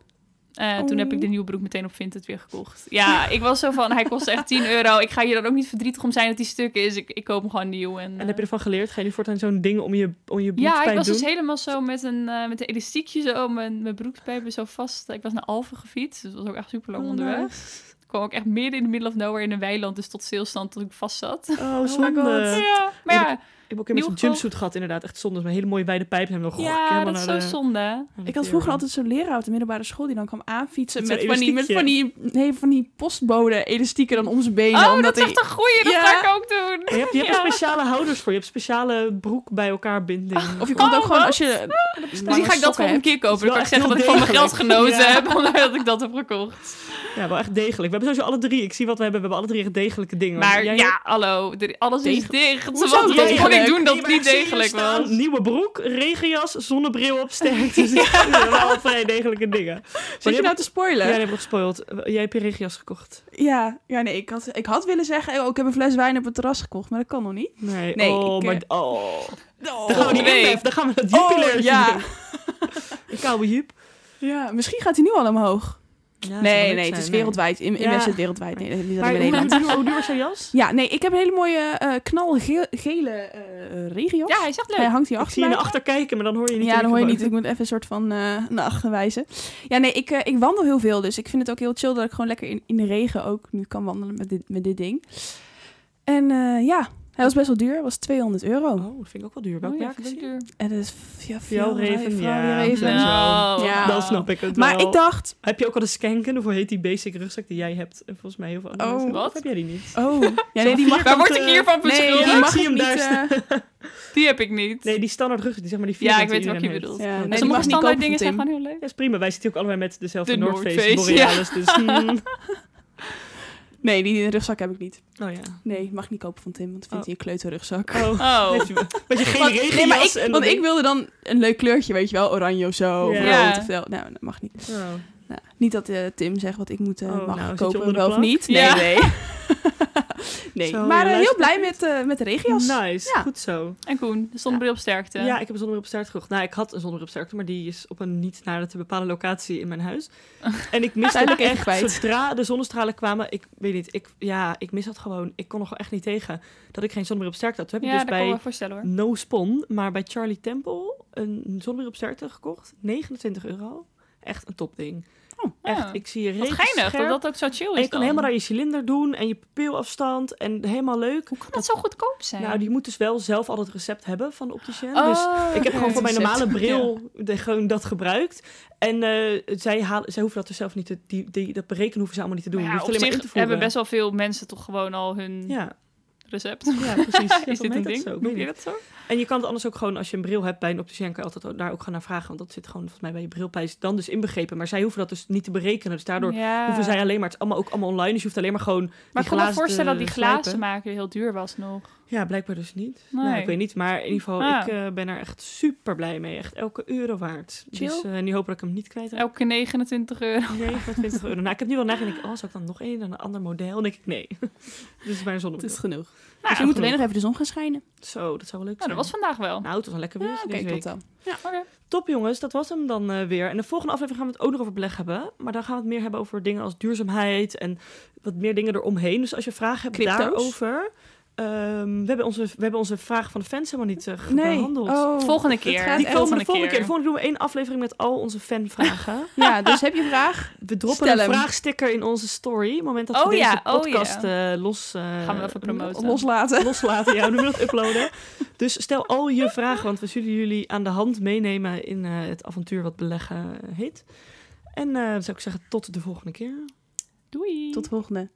Eh, Toen heb ik Oh. de nieuwe broek meteen op Vinted weer gekocht. Ja, ik was zo van, hij kost echt 10 euro. Ik ga hier dan ook niet verdrietig om zijn dat hij stuk is. Ik, ik koop hem gewoon nieuw. En, En heb je eh, ervan geleerd? Ga je nu voortaan zo'n ding om je, om je ja, ik broekspijp was doen? dus helemaal zo met een, met een elastiekje zo mijn, mijn broekspijpen zo vast. Ik was naar Alphen gefietst, dus dat was ook echt super lang Oh, onderweg. nice. Ik kwam ook echt midden in the middle of nowhere in een weiland, dus tot stilstand tot ik vast zat. Oh, my zonde. Ja, maar ja, heb ook met Nieuw zo'n jumpsuit gehad, inderdaad. Echt zonde. Een hele mooie wijde pijp. En dan ja dat is zo zonde. Ik had vroeger altijd zo'n leraar op de middelbare school die dan kwam aanfietsen Met van die, met van die, nee, van die postbode elastieken dan om zijn benen. Oh, omdat dat is echt een goeie, dat Ja. ga ik ook doen. Je hebt, je hebt Ja. er speciale houders voor. Je hebt speciale broek bij elkaar binding. Of je komt Oh, ook gewoon wat? als je... Dus die ga ik dat gewoon een keer kopen. Dan kan ik zeggen dat ik van mijn geld genoten Ja. heb, omdat ik dat heb gekocht. Ja, wel echt degelijk. We hebben sowieso alle drie. Ik zie wat we hebben. We hebben alle drie echt degelijke dingen. Maar Jij ja, hallo, alles is Degelijk. dicht. Hoezo Ik degelijk? doen dat hebt- niet Ik degelijk staan, was? Nieuwe broek, regenjas, zonnebril op sterk. Dus ja, we hebben al vrij degelijke dingen. Zit je nou te spoilen? Ja, die heb ik nog gespoild. Jij hebt je regenjas gekocht. Ja, ja nee, ik had, ik had willen zeggen, oh, ik heb een fles wijn op het terras gekocht, maar dat kan nog niet. Nee, Nee, oh, ik, maar... eh, Oh. Oh, Dan gaan we week. inhef. Dan gaan we dat jubileum Oh, ja. doen. Een koude jup. Ja, misschien gaat hij nu al omhoog. Ja, nee, leuk nee, zijn, het is wereldwijd. In, in Ja. Is het wereldwijd. Nee, niet alleen Maar hoe, Nederland. duur, hoe duur was jouw jas? Ja, nee, ik heb een hele mooie eh knalgele eh regio. Ja, hij is echt Hij leuk. hangt hier Ik achter zie je naar achter kijken, maar dan hoor je niet. Ja, dan hoor je niet. Ik moet even een soort van eh, naar achter wijzen. Ja, nee, ik, ik wandel heel veel. Dus ik vind het ook heel chill dat ik gewoon lekker in, in de regen ook nu kan wandelen met dit, met dit ding. En eh, ja, hij was best wel duur. Was 200 euro. Oh, dat vind ik ook wel duur. Welk Oh ja, merk vind is ik duur. En dat is ja, Raven, Fjell ja. Raven. Nou, Ja. Dan snap ik het Maar wel. ik dacht, Heb je ook al de scanken? Of hoe heet die basic rugzak die jij hebt? En volgens mij heel veel andere Oh, mensen. wat? Of heb jij die niet? oh, ja, nee, die mag, Waar word ik hiervan nee, beschuldigd? die ik mag zie ik hem niet. daar eh, Die heb ik niet. Nee, die standaard rugzak, die zeg maar die Ja, ik weet welke je bedoelt. Ja, nee, Sommige die mag niet standaard dingen van zijn gewoon heel leuk. Ja, is prima. Wij zitten ook allebei met dezelfde De North Face, Borealis. Dus, hmm. Nee, die rugzak heb ik niet. Oh ja. Nee, mag ik niet kopen van Tim, want ik vind Oh. hij een kleuterrugzak. Oh. Oh. Met je geen Want, regenjas. nee, maar ik, en want ik wilde dan een leuk kleurtje, weet je wel, oranje of zo, of Ja. rood of zo. Nou, dat mag niet. Oh. Nou, niet dat eh, Tim zegt wat ik moet eh, Oh, mag nou, je kopen, wel of niet. Nee, Ja. nee. nee. Zo, maar je eh, heel blij met, eh, met de regenjas. Nice, Ja. goed zo. En Koen, de zonnebril op sterkte. Ja, ik heb een zonnebril op sterkte gekocht. Nou, ik had een zonnebril op sterkte, maar die is op een niet naar te bepalen locatie in mijn huis. En ik miste even echt, kwijt. zodra de zonnestralen kwamen, ik weet niet, ik, ja, ik mis dat gewoon. Ik kon er gewoon echt niet tegen dat ik geen zonnebril op sterkte had. Toen heb Ja, ik dat dus bij. No Spon, maar bij Charlie Temple een zonnebril op sterkte gekocht. 29 euro. Echt een topding. Oh, Echt, ja. ik zie je Wat geinig, dat scherp. dat ook zo chill is En je kan dan. helemaal naar je cilinder doen en je pupilafstand en helemaal leuk. Hoe kan dat zo goedkoop zijn? Nou, die moet dus wel zelf al het recept hebben van de opticien. Oh, dus ik heb gewoon voor mijn normale bril de, gewoon dat gebruikt. En eh, zij, halen, zij hoeven dat dus zelf niet te... Die, die, dat berekenen hoeven ze allemaal niet te doen. Maar je ja, op zich hebben best wel veel mensen toch gewoon al hun Ja, recept. ja, precies. Ja, is dit een ding? zo, Noem je dat zo? En je kan het anders ook gewoon, als je een bril hebt bij een opticien, kan je altijd daar ook gewoon naar vragen. Want dat zit gewoon volgens mij bij je brilprijs dan dus inbegrepen. Maar zij hoeven dat dus niet te berekenen. Dus daardoor ja. hoeven zij alleen maar... Het is allemaal ook allemaal online. Dus je hoeft alleen maar gewoon Maar ik kan me voorstellen dat die glazen maken heel duur was nog. Ja, blijkbaar dus niet. Nee. Nou, ik weet niet, maar in ieder geval, Ah. ik eh, ben er echt super blij mee. Echt elke euro waard. Chill. Dus eh, nu hoop dat ik hem niet kwijt raak. Elke 29 euro. 29 euro. Nou, ik heb nu wel nagedacht, oh, zou ik dan nog één en een ander model? Dan denk ik, nee. dus is mijn Het zonnebril. is genoeg. Nou, dus je moet genoeg. alleen nog even de zon gaan schijnen. Zo, dat zou wel leuk Nou, zijn. dat was vandaag wel. Nou, het was een lekker weer Ja, dan. Ja, oké. Top jongens, dat was hem dan eh, weer. En de volgende aflevering gaan we het ook nog over beleg hebben. Maar dan gaan we het meer hebben over dingen als duurzaamheid en wat meer dingen eromheen. Dus als je vragen hebt Crypto's? daarover, Ehm, we, hebben onze, we hebben onze vraag van de fans helemaal niet eh, Nee. behandeld. Oh, Volgende het keer. gaat Die echt- komen de volgende volgende keer. keer. De volgende doen we één aflevering met al onze fanvragen. Ja, dus heb je een vraag? We droppen Stel een hem. vraagsticker in onze story. Het moment dat Oh we deze ja, oh podcast eh, los... eh, Gaan we even promoten. Loslaten. loslaten. Ja, we willen het uploaden. Dus stel al je vragen, want we zullen jullie aan de hand meenemen in eh, het avontuur wat beleggen heet. En eh zou ik zeggen, tot de volgende keer. Doei. Tot de volgende.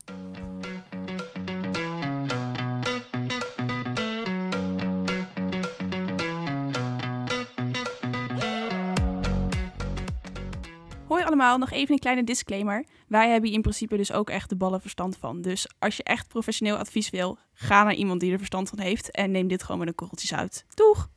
Allemaal, nog even een kleine disclaimer. Wij hebben hier in principe dus ook echt de ballen verstand van. Dus als je echt professioneel advies wil, ga naar iemand die er verstand van heeft en neem dit gewoon met een korreltjes uit. Doeg!